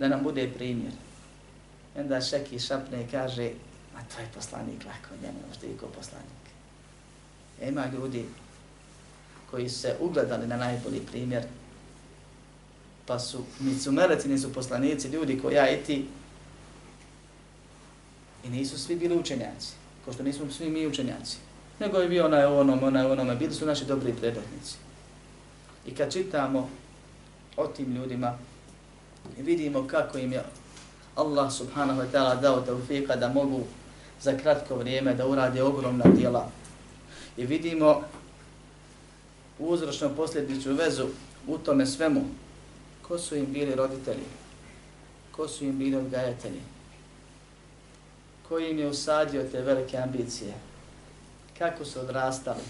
Da nam bude primjer. I onda šeki šapne i kaže, a to je poslanik lako, njemu možda i ko poslanik. E, ima ljudi koji se ugledali na najbolji primjer, pa su, ni su meleci, ni su poslanici, ljudi koji ja i ti, I nisu svi bili učenjaci, ko što nismo svi mi učenjaci. Nego je bio onaj onom, onaj onome, bili su naši dobri predotnici. I kad čitamo o tim ljudima, I vidimo kako im je Allah subhanahu wa ta'ala dao taufika da mogu za kratko vrijeme da urade ogromna djela. I vidimo uzročno posljedniču vezu u tome svemu. Ko su im bili roditelji? Ko su im bili odgajatelji? koji im je usadio te velike ambicije, kako su odrastali,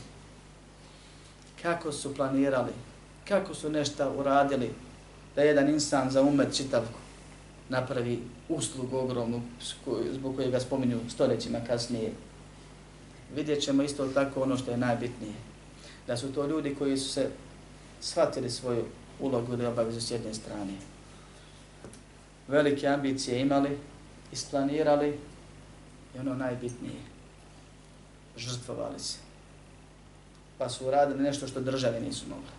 kako su planirali, kako su nešto uradili da jedan insan za umet čitav napravi uslugu ogromnu zbog kojega spominju stoljećima kasnije. Vidjet ćemo isto tako ono što je najbitnije. Da su to ljudi koji su se shvatili svoju ulogu da obavezu s jedne strane. Velike ambicije imali, isplanirali, I ono najbitnije, žrtvovali se. Pa su uradili nešto što države nisu mogli.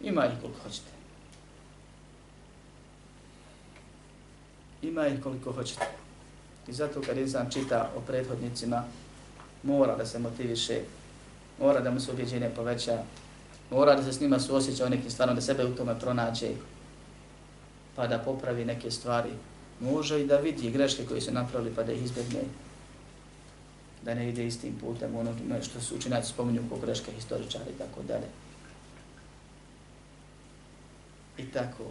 Ima ih koliko hoćete. Ima ih koliko hoćete. I zato kad insan čita o prethodnicima, mora da se motiviše, mora da mu se objeđenje poveća, mora da se s njima suosjeća o nekim stvarima, da sebe u tome pronađe, pa da popravi neke stvari Može i da vidi greške koje su napravili pa da ih izbjegne. Da ne ide istim putem, ono što su učinaci spominju kao greške historičari i tako dalje. I tako.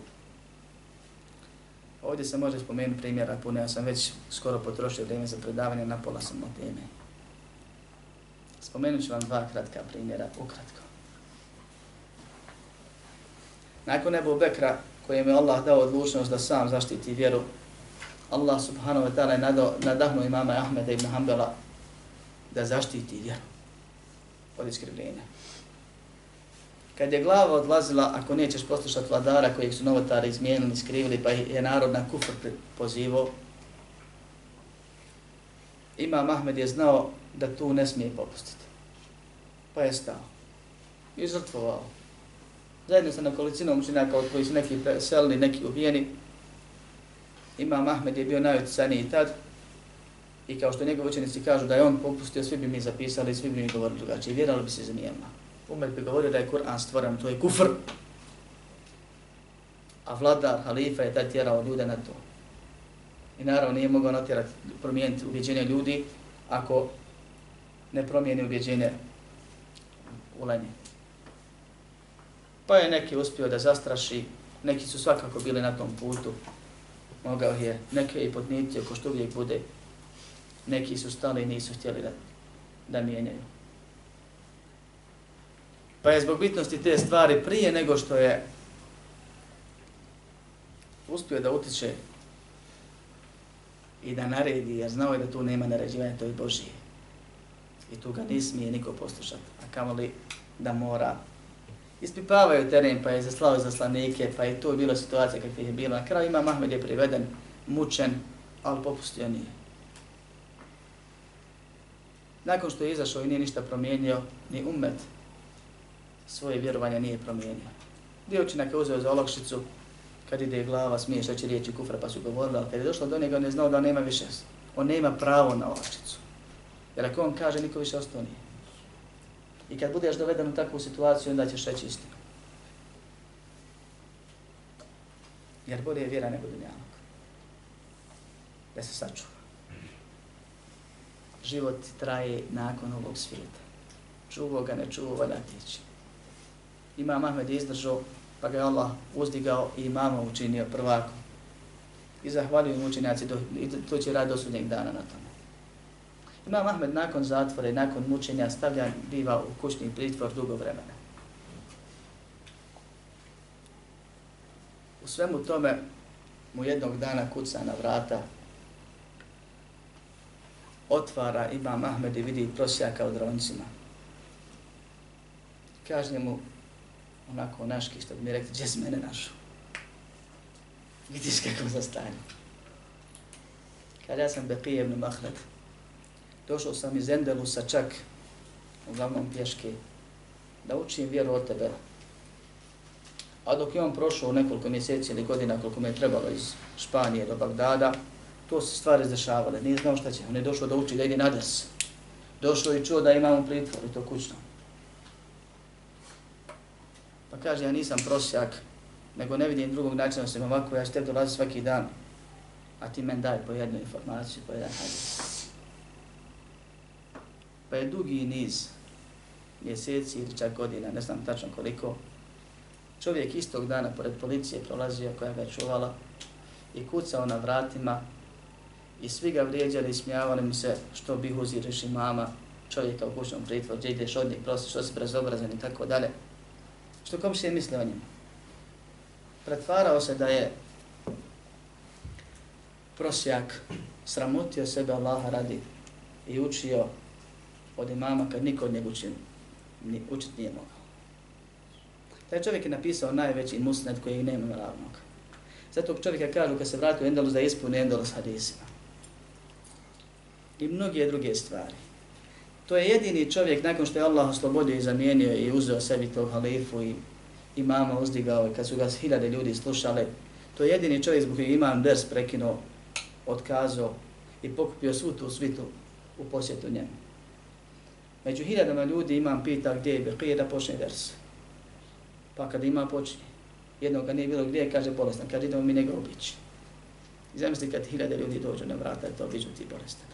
Ovdje se može spomenuti primjera puno, ja sam već skoro potrošio vrijeme za predavanje, na pola sam od teme. Spomenut ću vam dva kratka primjera, ukratko. Nakon Ebu Bekra, kojem je Allah dao odlučnost da sam zaštiti vjeru, Allah subhanahu wa ta'ala je nadahnuo imama Ahmeda ibn Hanbala da zaštiti vjeru od iskrivljenja. Kad je glava odlazila, ako nećeš poslušati vladara kojeg su novotari izmijenili, skrivili, pa je narod na kufr pozivao, Imam Ahmed je znao da tu ne smije popustiti. Pa je stao. I žrtvovao. Zajedno sa nekolicinom učinaka od koji su neki preselili, neki ubijeni. Imam Ahmed je bio najutjecaniji tad. I kao što njegovi učenici kažu da je on popustio, svi bi mi zapisali, svi bi mi govorili drugačije. Vjerali bi se za njema. Umet bi govorio da je Kur'an stvoren, to je kufr. A vladar, halifa je taj tjerao ljude na to. I naravno nije mogao natjerati, promijeniti ubjeđenje ljudi ako ne promijeni ubjeđenje u lenje. Pa je neki uspio da zastraši, neki su svakako bili na tom putu. Mogao je neke i podniti, ako što uvijek bude. Neki su stali i nisu htjeli da, da mijenjaju. Pa je zbog bitnosti te stvari prije nego što je uspio da utiče i da naredi, jer znao je da tu nema naređivanja, to je Božije. I tu ga ne smije niko poslušati. A kamo li da mora ispipavaju teren, pa je zaslao zaslanike, pa je to bila situacija kakva je bila. Na kraju ima Mahmed je priveden, mučen, ali popustio nije. Nakon što je izašao i nije ništa promijenio, ni umet svoje vjerovanje nije promijenio. Dio učinak je uzeo za olakšicu, kad ide glava, smije reći riječi kufra, pa su govorili, ali kad je došlo do njega, on je znao da nema više, on nema pravo na olakšicu. Jer ako on kaže, niko više ostao nije. I kad budeš doveden u takvu situaciju, onda ćeš reći istinu. Jer bolje je vjera nego dunjalog. Da se sačuva. Život traje nakon ovog svijeta. Čuvo ga, ne čuvo, valja tići. Imam Ahmed je izdržao, pa ga je Allah uzdigao i imama učinio prvako. I zahvalio zahvaljujem učenjaci, to će rad do sudnjeg dana na tome. Imam Ahmed nakon zatvora i nakon mučenja stavlja biva u kućni pritvor dugo vremena. U svemu tome mu jednog dana kuca na vrata, otvara Imam Ahmed i vidi prosjaka u droncima. Kaže mu, onako naški, što bi mi rekli, gdje si mene našao? Vidiš kako za stanje. Kada ja sam Beqije ibn Mahled, došao sam iz Endelusa čak, uglavnom pješke, da učim vjeru od tebe. A dok je on prošao nekoliko mjeseci ili godina koliko me je trebalo iz Španije do Bagdada, to se stvari izdešavale, nije znao šta će. On je došao da uči, da ide na des. Došao i čuo da imamo pritvor i to kućno. Pa kaže, ja nisam prosjak, nego ne vidim drugog načina da ovako, ja ću tebi dolazi svaki dan, a ti men daj po jednu informaciju, po jedan hadis. Pa je dugi niz mjeseci ili čak godina, ne znam tačno koliko, čovjek istog dana pored policije prolazio koja ga je čuvala i kucao na vratima i svi ga vrijeđali i smijavali mu se što bi uziriš mama čovjeka u kućnom pritvoru, gdje ideš od njih, prosi što si brezobrazan i tako dalje. Što komšije misle o njima. Pretvarao se da je prosjak sramotio sebe Allaha radi i učio od imama kad niko od njega učin, ni, učit nije mogao. Taj čovjek je napisao najveći musnet koji nema ravnog. Zato čovjeka kažu kad se vrati u Endalus da ispune Endalus hadisima. I mnoge druge stvari. To je jedini čovjek nakon što je Allah oslobodio i zamijenio i uzeo sebi tog halifu i imama uzdigao i kad su ga hiljade ljudi slušale, to je jedini čovjek zbog koji imam ders prekinuo, otkazao i pokupio svu tu svitu u posjetu njemu. Među hiljadama ljudi imam pita gdje je Beqije da počne ders. Pa kada ima počne. Jednog ga nije bilo gdje, kaže bolestan, kaže idemo mi njega obići. I zamisli kad hiljade ljudi dođu na vrata to obiđu ti bolestan.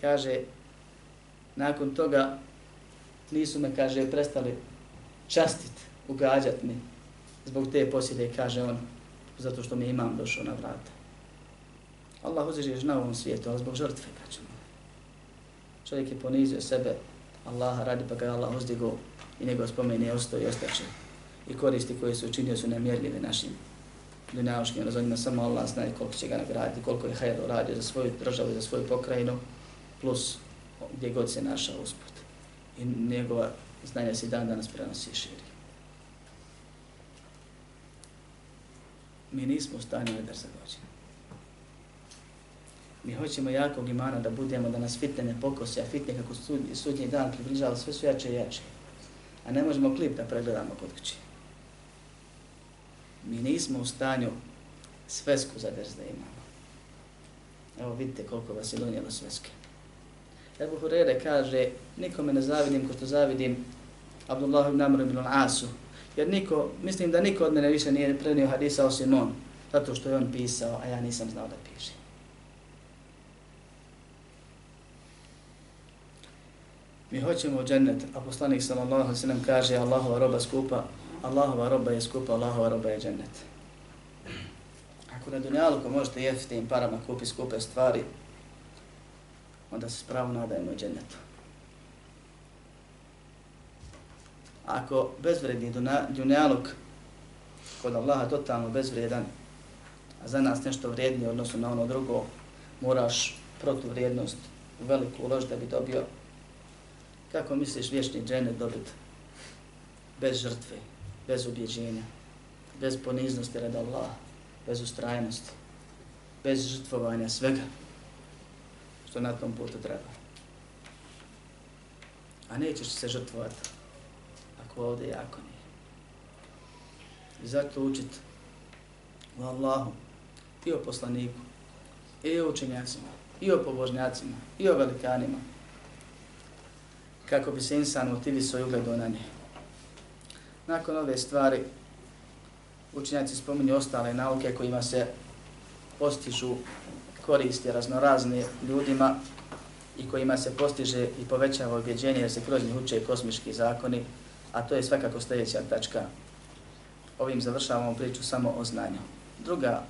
Kaže, nakon toga nisu me, kaže, prestali častit, ugađat mi zbog te posjede, kaže on, zato što mi imam došao na vrata. Allah uzrežeš na ovom svijetu, ali zbog žrtve, kaže Čovjek je ponizio sebe, Allah radi pa ga Allah uzdigo i nego spomeni ostao i ostaće. I koristi koje su učinio su nemjerljive našim dunjavaškim razonima. Samo Allah zna koliko će ga nagraditi, koliko je hajro uradio za svoju državu i za svoju pokrajinu, plus gdje god se našao usput. I njegova znanja se dan danas prenosi i širi. Mi nismo u stanju da za godinu. Mi hoćemo jakog imana da budemo, da nas fitne ne pokosi, a fitne kako sudnji, sudnji dan približava sve su jače i jače. A ne možemo klip da pregledamo kod kući. Mi nismo u stanju svesku za drz da imamo. Evo vidite koliko vas je donijelo sveske. Ebu Hurere kaže, nikome ne zavidim ko što zavidim Abdullah ibn Amr ibn Asu. Jer niko, mislim da niko od mene više nije prenio hadisa osim on, zato što je on pisao, a ja nisam znao da piše. Mi hoćemo u džennet, a poslanik sallallahu se nam kaže Allahova roba skupa, Allahova roba je skupa, Allahova roba je džennet. Ako na dunjalu ko možete jeftim parama kupi skupe stvari, onda se spravo nadajemo džennetu. Ako bezvredni dunjaluk kod Allaha totalno bezvredan, a za nas nešto vrijednije odnosno na ono drugo, moraš protuvrijednost veliku ulož da bi dobio. Kako misliš vječni dženet dobit? Bez žrtve, bez ubjeđenja, bez poniznosti rada Allah, bez ustrajnosti, bez žrtvovanja svega što na tom putu treba. A nećeš se žrtvovati ako ovdje jako nije. I zato učit u Allahu i o poslaniku, i o učenjacima, i o pobožnjacima, i o velikanima, kako bi se insan motivisao i ugledao na nje. Nakon ove stvari, učenjaci spominju ostale nauke kojima se postižu koristi raznorazne ljudima i kojima se postiže i povećava objeđenje jer se kroz njih uče kosmički zakoni, a to je svakako sljedeća tačka. Ovim završavamo priču samo o znanju. Druga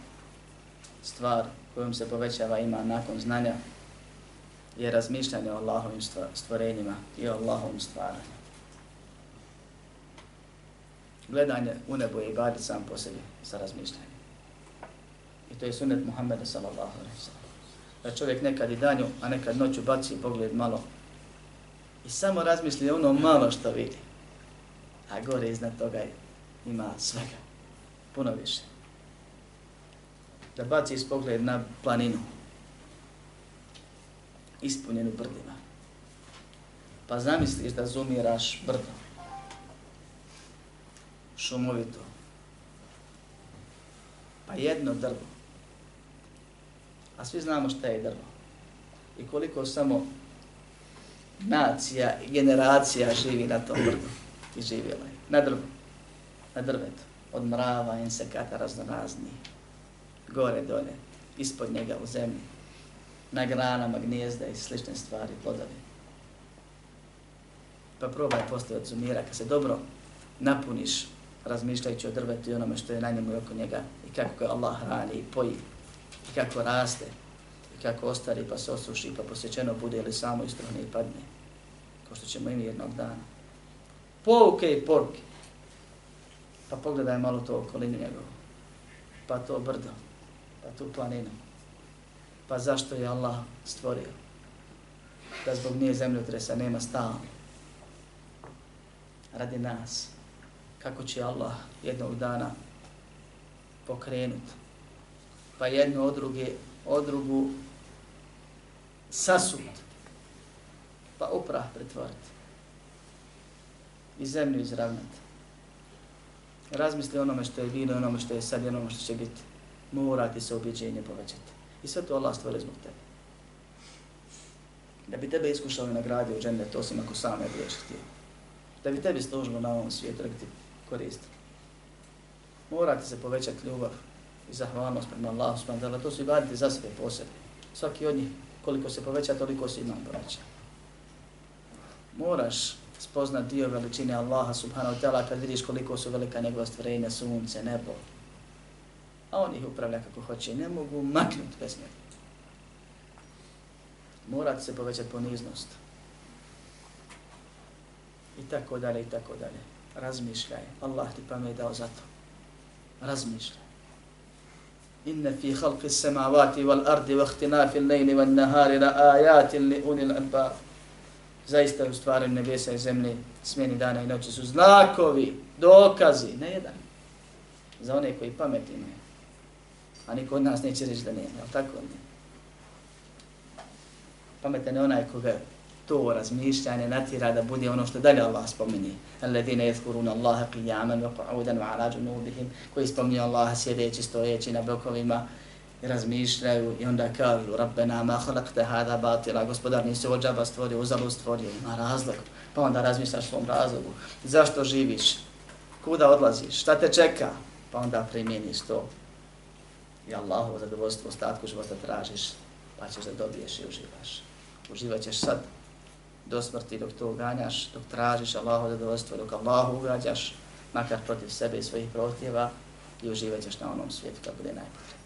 stvar kojom se povećava ima nakon znanja je razmišljanje o Allahovim stvorenjima i o Allahovom stvaranju. Gledanje u nebo je ibadet sam po sebi sa razmišljanjem. I to je sunet Muhammeda sallallahu alaihi sallam. Da čovjek nekad i danju, a nekad noću baci pogled malo i samo razmisli ono malo što vidi. A gore iznad toga ima svega. Puno više. Da baci pogled na planinu, ispunjenu brdima. Pa zamisliš da zumiraš brdo, šumovito, pa jedno drvo, a svi znamo šta je drvo. I koliko samo nacija i generacija živi na tom drvu. I živjela je. Na drvu, na drvetu, od mrava, insekata raznorazni, gore, dole, ispod njega u zemlji, na granama gnijezda i slične stvari, plodovi. Pa probaj postaviti zumira, kad se dobro napuniš razmišljajući o drvetu i onome što je na njemu i oko njega i kako ga Allah hrani i poji i kako raste i kako ostari pa se osuši pa posjećeno bude ili samo istrohne i padne kao što ćemo imi jednog dana. Pouke i porke. Pa pogledaj malo to okolinu njegovu. Pa to brdo. Pa tu planinu pa zašto je Allah stvorio? Da zbog nije zemljotresa nema stalno. Radi nas. Kako će Allah jednog dana pokrenuti Pa jedno od druge, od drugu sasut. Pa uprah pretvoriti. I zemlju izravnati. Razmisli onome što je bilo, onome što je sad i onome što će biti. Morati se objeđenje povećati. I sve to Allah stvore zbog tebe. Da bi tebe iskušao i nagradio u džennet, osim ako sam ne budeš htio. Da bi tebi služilo na ovom svijetu, da ti koristi. Morati se povećati ljubav i zahvalnost prema Allahu subhanahu wa ta'ala, to su ibadeti za sebe posebno. Svaki od njih, koliko se poveća, toliko se imam poveća. Moraš spoznat dio veličine Allaha subhanahu wa ta'ala kad vidiš koliko su velika njegova stvorenja, sunce, nebo. A on ih upravlja kako hoće, ne mogu maknuti bez njega. Mora se povećati poniznost. I tako dalje, i tako dalje. Razmišljaj. Allah ti pamet dao za to. Razmišljaj inna fi halqi samavati wal ardi wa ihtinafi al-layli wan nahari la ayatin li ulil albab zaista u stvari nebesa i zemlje, smjeni dana i noći su znakovi, dokazi, ne jedan. Za one koji pamet imaju. A niko od nas neće reći da nije, jel tako ne? Pametan je onaj koga to razmišljanje natira da bude ono što dalje Allah spomeni. Alladine jezkuruna Allaha qiyaman wa qu'udan wa ala junubihim koji spominju Allaha sjedeći, stojeći na bokovima, i razmišljaju i onda kažu Rabbena ma khalaqta hada batila gospodar nisi ovo džaba stvorio, uzalo stvorio, ima razlog. Pa onda razmišljaš svom razlogu. Zašto živiš? Kuda odlaziš? Šta te čeka? Pa onda primjeniš to. I Allahovo zadovoljstvo ostatku života tražiš, pa ćeš da dobiješ i uživaš. Uživat ćeš sad do smrti dok to uganjaš, dok tražiš Allahovo zadovoljstvo, dok Allahu ugađaš, makar protiv sebe i svojih protjeva i uživat ćeš na onom svijetu kad bude najpotrebnije.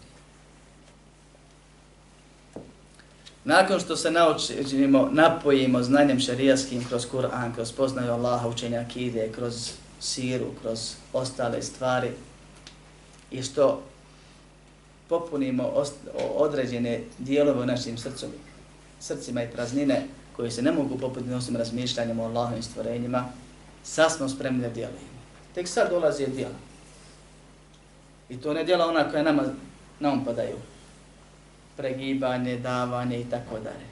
Nakon što se naučimo, napojimo znanjem šarijaskim kroz Kur'an, kroz poznaju Allaha, učenja akide, kroz siru, kroz ostale stvari i što popunimo određene dijelove u našim srcima, srcima i praznine koje se ne mogu popuniti osim razmišljanjem o Allahovim stvorenjima, sad smo spremni da djelujemo. Tek sad dolazi dijela. I to ne djela ona koja nama na um padaju, pregibanje, davanje i tako dalje.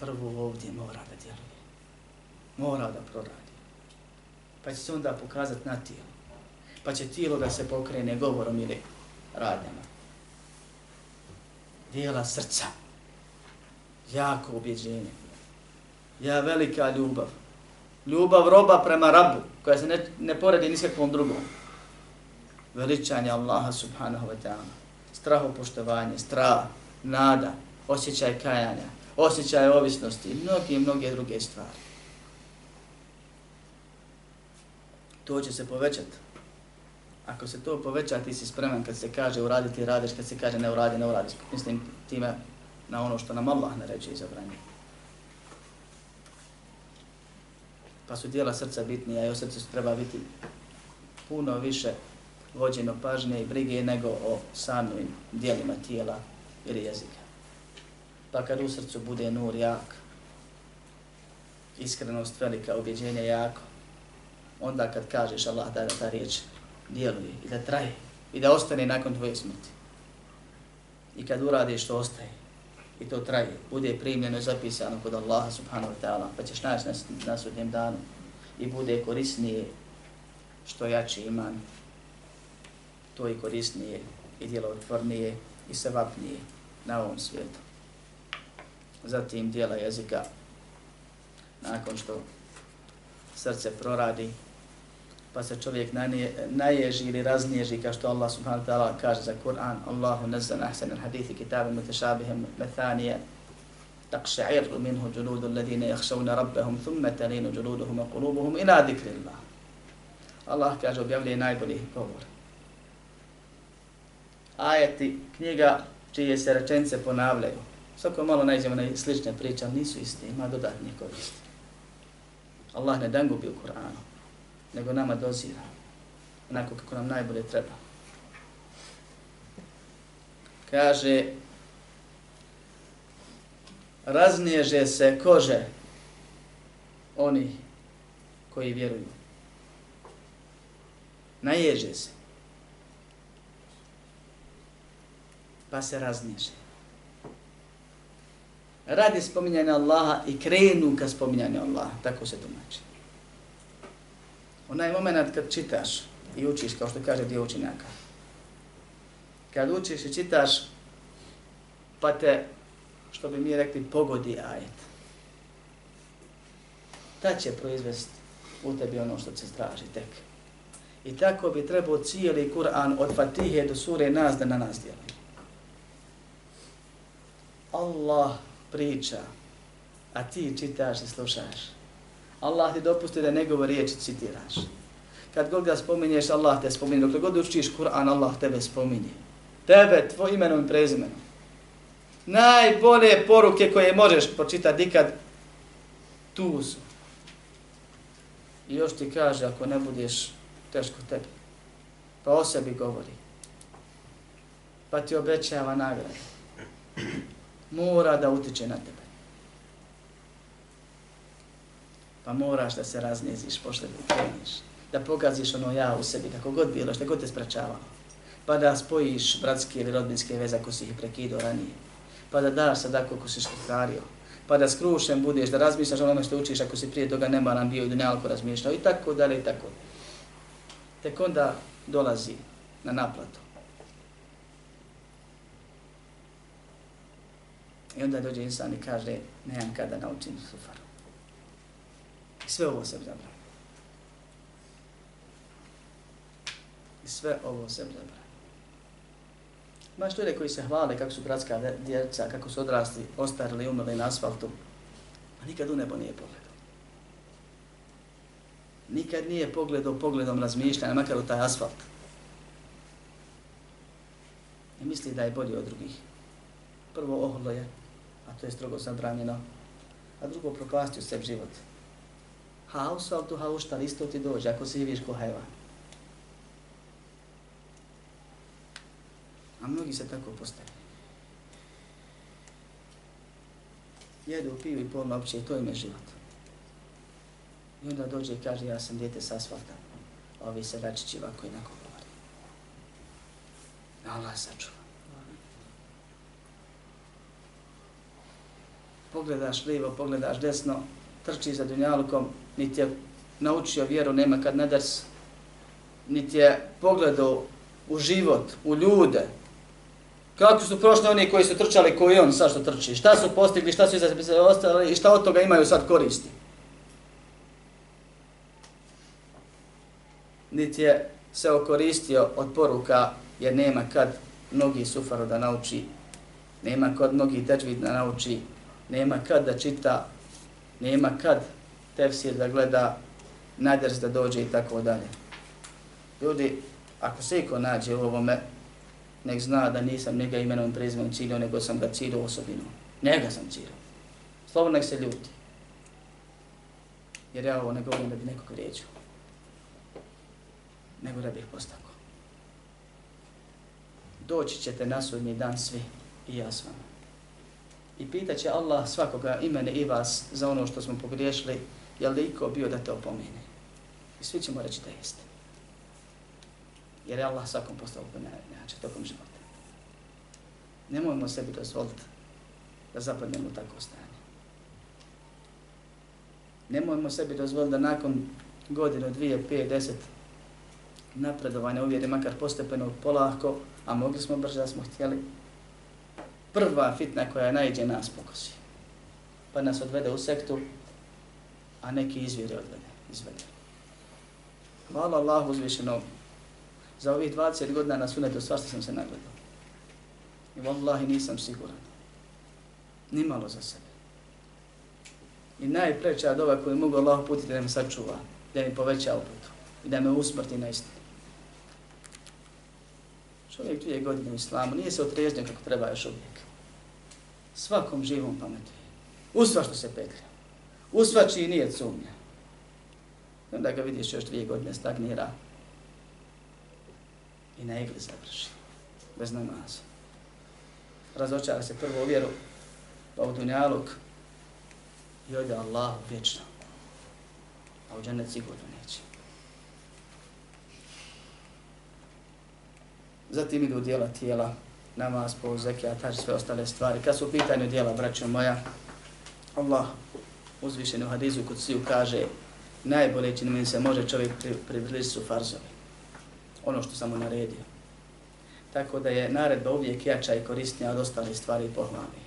Prvo ovdje mora da djeluje. Mora da proradi. Pa će se onda pokazati na tijelo. Pa će tijelo da se pokrene govorom ili radnjama. Dijela srca. Jako objeđenje, Ja velika ljubav. Ljubav roba prema rabu, koja se ne, ne poredi ni s kakvom drugom. Veličanje Allaha subhanahu wa ta'ala strahopoštovanje, strah, nada, osjećaj kajanja, osjećaj ovisnosti i mnogi, mnoge druge stvari. To će se povećati. Ako se to poveća, ti si spreman kad se kaže uraditi, radiš, kad se kaže ne uradi, ne uradiš. Mislim time na ono što nam Allah naređe i zabranje. Pa su dijela srca bitnija i o srcu treba biti puno više vođeno pažnje i brige nego o samim dijelima tijela ili jezika. Pa kad u srcu bude nur jak, iskrenost velika, objeđenje jako, onda kad kažeš Allah da, da ta riječ djeluje i da traje i da ostane nakon tvoje smrti. I kad uradiš što ostaje i to traje, bude primljeno i zapisano kod Allaha subhanahu wa ta'ala, pa ćeš naći na, na sudnjem danu. I bude korisnije što jači iman. To i korisnije i djelotvornije i sevapnije na ovom svijetu. Zatim dijela jezika, nakon što srce proradi, pa se čovjek naježi ili razniježi, kao što Allah subhanahu wa ta'ala kaže za Kur'an, Allahu nazan ahsan al hadithi kitabe mutashabihim methanije, تقشعر منه جلود الذين يخشون ربهم ثم تلين جلودهم وقلوبهم إلى ذكر الله. Allah kaže objavljuje najbolji govor ajeti knjiga čije se rečence ponavljaju. Svako malo nađemo na slične priče, ali nisu iste, ima dodatni koristi. Allah ne dangubi u Kur'anu, nego nama dozira, onako kako nam najbolje treba. Kaže, raznježe se kože oni koji vjeruju. Naježe se. pa se raznježe. Radi spominjanja Allaha i krenu ka spominjanju Allaha, tako se tumači. Onaj moment kad čitaš i učiš, kao što kaže dio učenjaka, kad učiš i čitaš, pa te, što bi mi rekli, pogodi ajet. Ta će proizvesti u tebi ono što se straži tek. I tako bi trebao cijeli Kur'an od Fatihe do sure nas da na nas djeli. Allah priča, a ti čitaš i slušaš. Allah ti dopusti da njegove riječi citiraš. Kad god ga spominješ, Allah te spominje. Dokle god učiš Kur'an, Allah tebe spominje. Tebe, tvoj imenom i prezimenom. Najbolje poruke koje možeš pročitati ikad, tu su. I još ti kaže, ako ne budeš, teško tebi. Pa o sebi govori. Pa ti obećava nagradu, Mora da utiče na tebe. Pa moraš da se razneziš pošto da kreniš. Da pogaziš ono ja u sebi, kako god bilo, što god te sprečavalo. Pa da spojiš bratske ili rodbinske veze ako si ih prekido ranije. Pa da daš sadako ako si škokario. Pa da skrušen budeš, da razmišljaš ono što učiš ako si prije toga nemaran bio i dunjalko nealko razmišljao i tako dalje i tako. Tek onda dolazi na naplatu. I onda dođe insan i kaže, nemam kada naučim sufaru. I sve ovo se zabranio. I sve ovo se zabranio. Imaš ljude koji se hvale kako su bratska djeca, kako su odrasli, ostarili, umrli na asfaltu, a nikad u nebo nije pogledao. Nikad nije pogledao pogledom razmišljanja, makar u taj asfalt. I misli da je bolji od drugih. Prvo oholo je, a to je strogo zabranjeno, a drugo propastio sebi život hausu, ali tu haušta isto ti dođe, ako si vidiš ko hajvan. A mnogi se tako postavljaju. Jedu, piju i pomno opće i to im je život. I onda dođe i kaže, ja sam djete sa asfalta. Ovi se račići ovako i nako govori. Allah sačuva. Pogledaš lijevo, pogledaš desno, trči za dunjalukom, niti je naučio vjeru, nema kad ne drs, niti je pogledao u život, u ljude, kako su prošli oni koji su trčali koji on sad što trči, šta su postigli, šta su iza se ostali i šta od toga imaju sad koristi. Niti je se okoristio od poruka jer nema kad mnogi sufaro da nauči, nema kad mnogi teđvid da nauči, nema kad da čita, nema kad tefsir da gleda, naders da dođe i tako dalje. Ljudi, ako se iko nađe u ovome, nek zna da nisam njega imenom prezimom ciljao, nego sam ga ciljao osobinom. Njega sam ciljao. Slobodno nek se ljuti. Jer ja ovo ne govorim da bi nekog riječio. Nego da bih postako. Doći ćete na sudnji dan svi i ja s vama. I pitaće Allah svakoga imene i vas za ono što smo pogriješili, je li iko bio da te opomene? I svi ćemo reći da jeste. Jer je Allah svakom postao način tokom života. Nemojmo sebi dozvoliti da zapadnemo u takvo stanje. Nemojmo sebi dozvoliti da nakon godinu, dvije, pet, deset napredovanja uvjeri makar postepeno polako, a mogli smo brže da smo htjeli, prva fitna koja najđe nas pokosi. Pa nas odvede u sektu, a neki izvjeri odvede, izvede. Hvala Allahu uzvišenom. Za ovih 20 godina na sunetu svašta sam se nagledao. I vallahi nisam siguran. Nimalo za sebe. I najpreća doba koju mogu Allah putiti da me sačuva, da mi poveća uputu i da me usmrti na istinu. Čovjek dvije godine u islamu nije se otrežnio kako treba još uvijek. Svakom živom pametuje. U sva što se petlja. U svačiji nije sumnja. Onda ga vidiš još dvije godine stagnira i na igli završi. Bez namaza. Razočara se prvo u vjeru, pa u dunjaluk i ode Allahu vječno. A u džennet sigurno neće. Zatim idu dijela tijela, namaz, po zekija, sve ostale stvari. Kad su u pitanju dijela, braćo moja, Allah uzvišen u hadizu kod siju kaže najbolje čini se može čovjek približiti su farzovi. Ono što sam mu naredio. Tako da je naredba uvijek jača i korisnija od ostalih stvari i.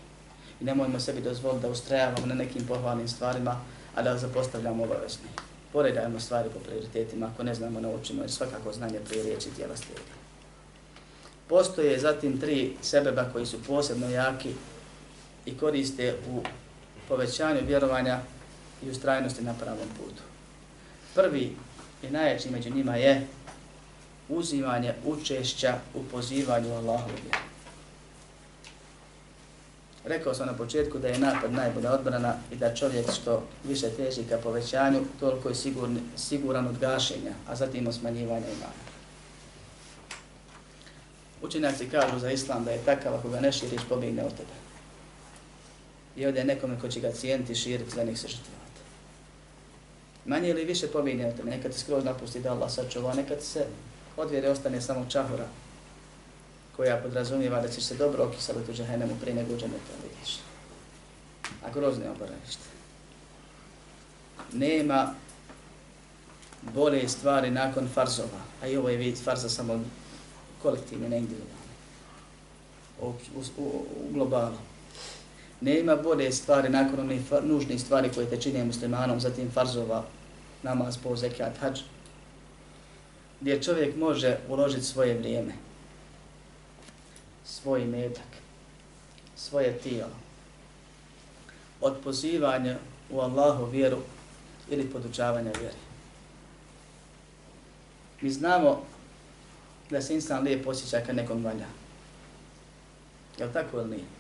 I nemojmo sebi dozvoliti da ustrajavamo na nekim pohvalnim stvarima, a da zapostavljamo obavezni. poredajmo stvari po prioritetima, ako ne znamo, naučimo, jer svakako znanje prije riječi tijela slijedi. Postoje zatim tri sebeba koji su posebno jaki i koriste u povećanju vjerovanja i ustrajnosti na pravom putu. Prvi i najjači među njima je uzimanje učešća u pozivanju Allahu vjeru. Rekao sam na početku da je napad najbolja odbrana i da čovjek što više teži ka povećanju, toliko je sigurn, siguran od gašenja, a zatim osmanjivanja imana. Učenjaci kažu za islam da je takav ako ga ne širiš, pobjegne od tebe. I ode nekome ko će ga cijeniti, širiti, za njih se žrtvovati. Manje ili više pominje o tome, nekad ti skroz napusti da Allah sačuva, nekad se odvjere ostane samo čahura, koja podrazumijeva da ćeš se dobro okisaliti u džahenemu prije nego uđe to vidiš. A grozne oboravište. Nema bolje stvari nakon farzova, a i ovo je vid farza samo kolektivne, ne individualne. U, u, u, u globalu. Nema bolje stvari nakon onih nužnih stvari koje te čine muslimanom, zatim farzova, namaz, po zekat, hađ, gdje čovjek može uložiti svoje vrijeme, svoj metak, svoje tijelo, od pozivanja u Allahu vjeru ili podučavanja vjeri. Mi znamo da se insan lijep osjeća kad nekom valja. Je li tako ili nije?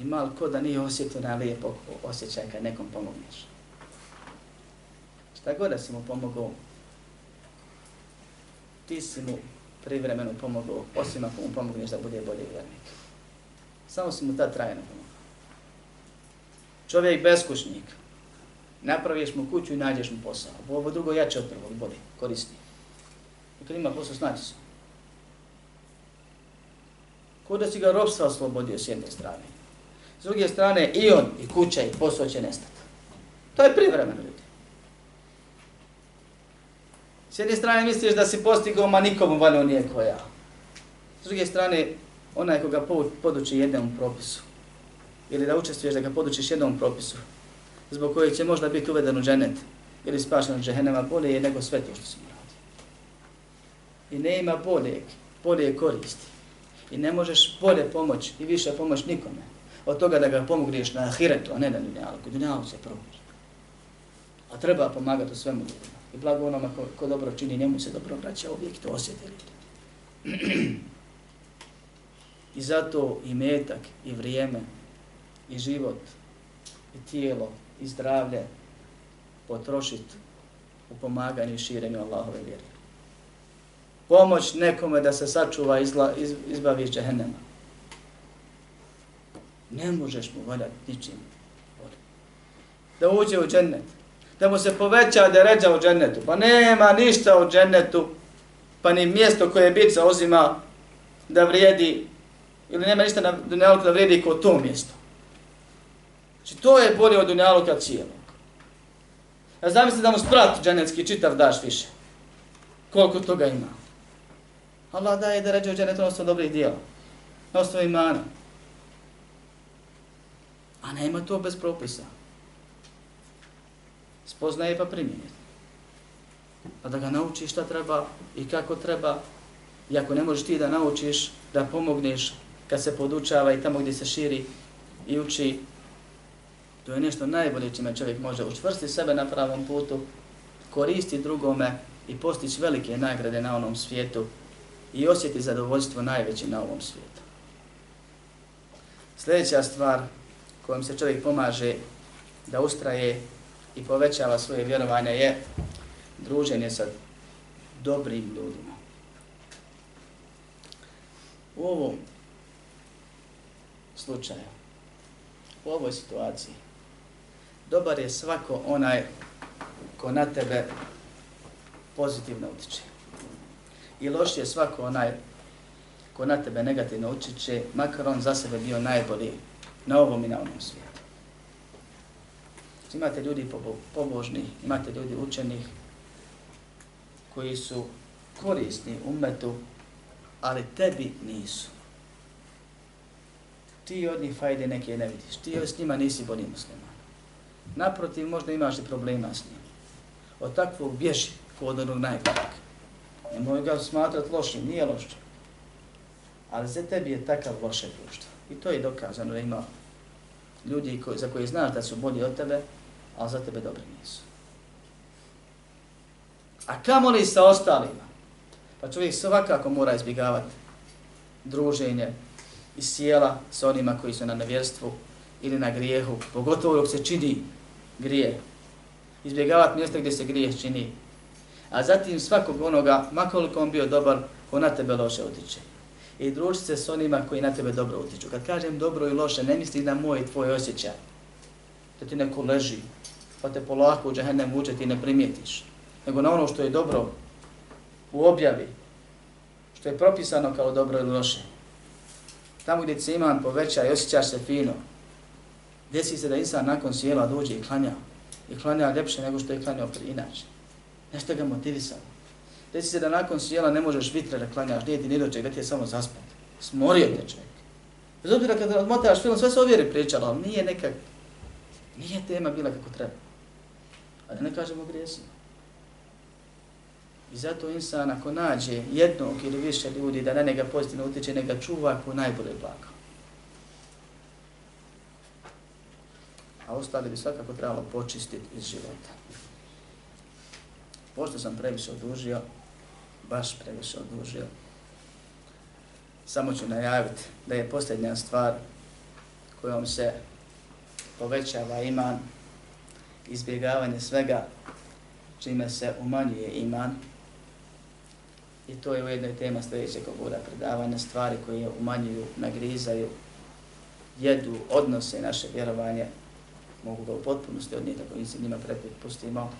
Ima li ko da nije osjetio na lijep osjećaj kad nekom pomogneš? Šta god da si mu pomogao, ti si mu privremeno pomogao, osim ako mu pomogneš da bude bolji vjernik. Samo si mu ta trajno pomogao. Čovjek beskušnik, napraviš mu kuću i nađeš mu posao. Ovo drugo jače od prvog, bolje, korisni. I kad ima posao, snaći se. Ko da si ga robstva oslobodio s jedne strane. S druge strane, i on, i kuća, i posao će nestati. To je privremeno, ljudi. S jedne strane misliš da si postigao, ma nikomu valio nije ko ja. S druge strane, onaj koga poduči jednom propisu, ili da učestvuješ da ga podučiš jednom propisu, zbog kojeg će možda biti uveden u dženet, ili spašen od džehenema, bolje je nego sve to što si uradio. I ne ima bolje, bolje koristi. I ne možeš bolje pomoći i više pomoći nikome od toga da ga pomogneš na ahiretu, a ne na dunjalku. Dunjalku se probuđi. A treba pomagati u svemu ljudima. I blago onome ko, ko dobro čini, njemu se dobro vraća uvijek to osjetili. I zato i metak, i vrijeme, i život, i tijelo, i zdravlje potrošiti u pomaganju i širenju Allahove vjere. Pomoć nekome da se sačuva izla, iz, izbavi iz džehennema. Ne možeš mu valjati ničim. Da uđe u džennet da mu se poveća da ređa u džennetu. Pa nema ništa u džennetu, pa ni mjesto koje bit uzima da vrijedi, ili nema ništa na dunjaluku da vrijedi kao to mjesto. Znači to je bolje od dunjaluka cijelog. Ja zamislim da mu sprat džennetski čitav daš više. Koliko toga ima. Allah daje da ređe u džennetu na osnovu dobrih dijela. Na osnovu imana. A nema to bez propisa spoznaje pa primjenje. Pa da ga naučiš šta treba i kako treba. I ako ne možeš ti da naučiš, da pomogneš kad se podučava i tamo gdje se širi i uči, to je nešto najbolje čime čovjek može učvrsti sebe na pravom putu, koristi drugome i postići velike nagrade na onom svijetu i osjeti zadovoljstvo najveće na ovom svijetu. Sljedeća stvar kojom se čovjek pomaže da ustraje i povećava svoje vjerovanje je druženje sa dobrim ljudima. U ovom slučaju, u ovoj situaciji, dobar je svako onaj ko na tebe pozitivno utiče. I loš je svako onaj ko na tebe negativno utiče, makar on za sebe bio najbolji na ovom i na onom svijetu. Znači, imate ljudi pobožni, imate ljudi učenih koji su korisni umetu, ali tebi nisu. Ti od njih fajde neke ne vidiš. Ti s njima nisi bolji musliman. Naprotiv, možda imaš i problema s njim. Od takvog bježi kod onog najboljeg. Nemoj ga smatrat lošim, nije lošim. Ali za tebi je takav loše društvo. I to je dokazano da ima ljudi koji, za koje znaš da su bolji od tebe, ali za tebe dobri nisu. A kamo li sa ostalima? Pa čovjek svakako mora izbjegavati druženje i sjela sa onima koji su na nevjerstvu ili na grijehu, pogotovo dok se čini grije. Izbjegavati mjesta gdje se grijeh čini. A zatim svakog onoga, makoliko on bio dobar, ko na tebe loše utiče. I druži se s onima koji na tebe dobro utiču. Kad kažem dobro i loše, ne misli na moj tvoj osjećaj. Da ti neko leži, pa te polako u džahennem vuče, ti ne primijetiš. Nego na ono što je dobro u objavi, što je propisano kao dobro ili loše. Tamo gdje se iman poveća i osjećaš se fino, desi se da insan nakon sjela dođe i klanja. I klanja ljepše nego što je klanjao inače. Nešto ga motivisalo. Desi se da nakon sjela ne možeš vitre da klanjaš, nije ti ni doček, da ti je samo zaspat. Smorio te čovjek. Bez obzira kada odmotaš film, sve se ovjeri pričalo, ali nije nekak, nije tema bila kako treba. A da ne kažemo grijesima. I zato insan ako nađe jednog ili više ljudi da na njega pozitivno utječe, neka čuva ko najbolje blago. A ostali bi svakako trebalo počistiti iz života. Pošto sam previše odužio, baš previše odužio, samo ću najaviti da je posljednja stvar kojom se povećava iman, izbjegavanje svega čime se umanjuje iman, I to je ujedno i tema sljedećeg govora predavanja, stvari koje umanjuju, nagrizaju, jedu, odnose naše vjerovanje, mogu ga u potpunosti odnijeti ako nisi njima prepustimo, pustimo.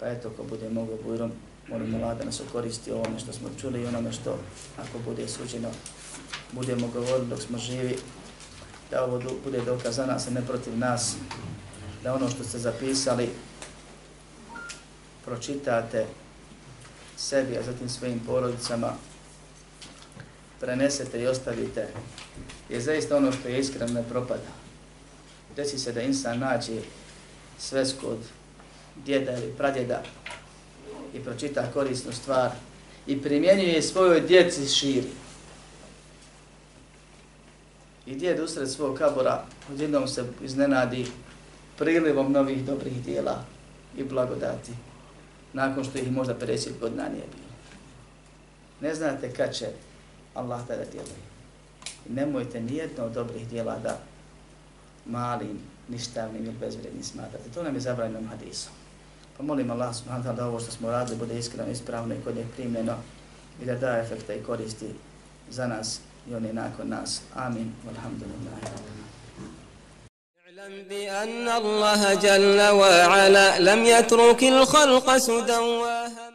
Pa eto, ko bude mogo bujrom, molim Allah da nas okoristi ovome što smo čuli i onome što, ako bude suđeno, budemo govorili dok smo živi, da ovo bude dokaz za nas, a ne protiv nas, da ono što ste zapisali, pročitate, sebi, a zatim svojim porodicama, prenesete i ostavite, je zaista ono što je iskreno ne propada. Desi se da insan nađe svesku od djeda ili pradjeda i pročita korisnu stvar i primjenjuje svojoj djeci širi. I djed usred svog kabora odjednom se iznenadi prilivom novih dobrih dijela i blagodati nakon što ih možda 50 godina nije bilo. Ne znate kad će Allah tada djeluje. I nemojte nijedno od dobrih dijela da malim, ništavnim ili bezvrednim smatrate. To nam je zabranjeno hadisom. Pa molim Allah subhanahu da ovo što smo radili bude iskreno, ispravno i kod je primljeno i da da efekta i koristi za nas i oni nakon nas. Amin. Alhamdulillah. اعلم بأن الله جل وعلا لم يترك الخلق سدى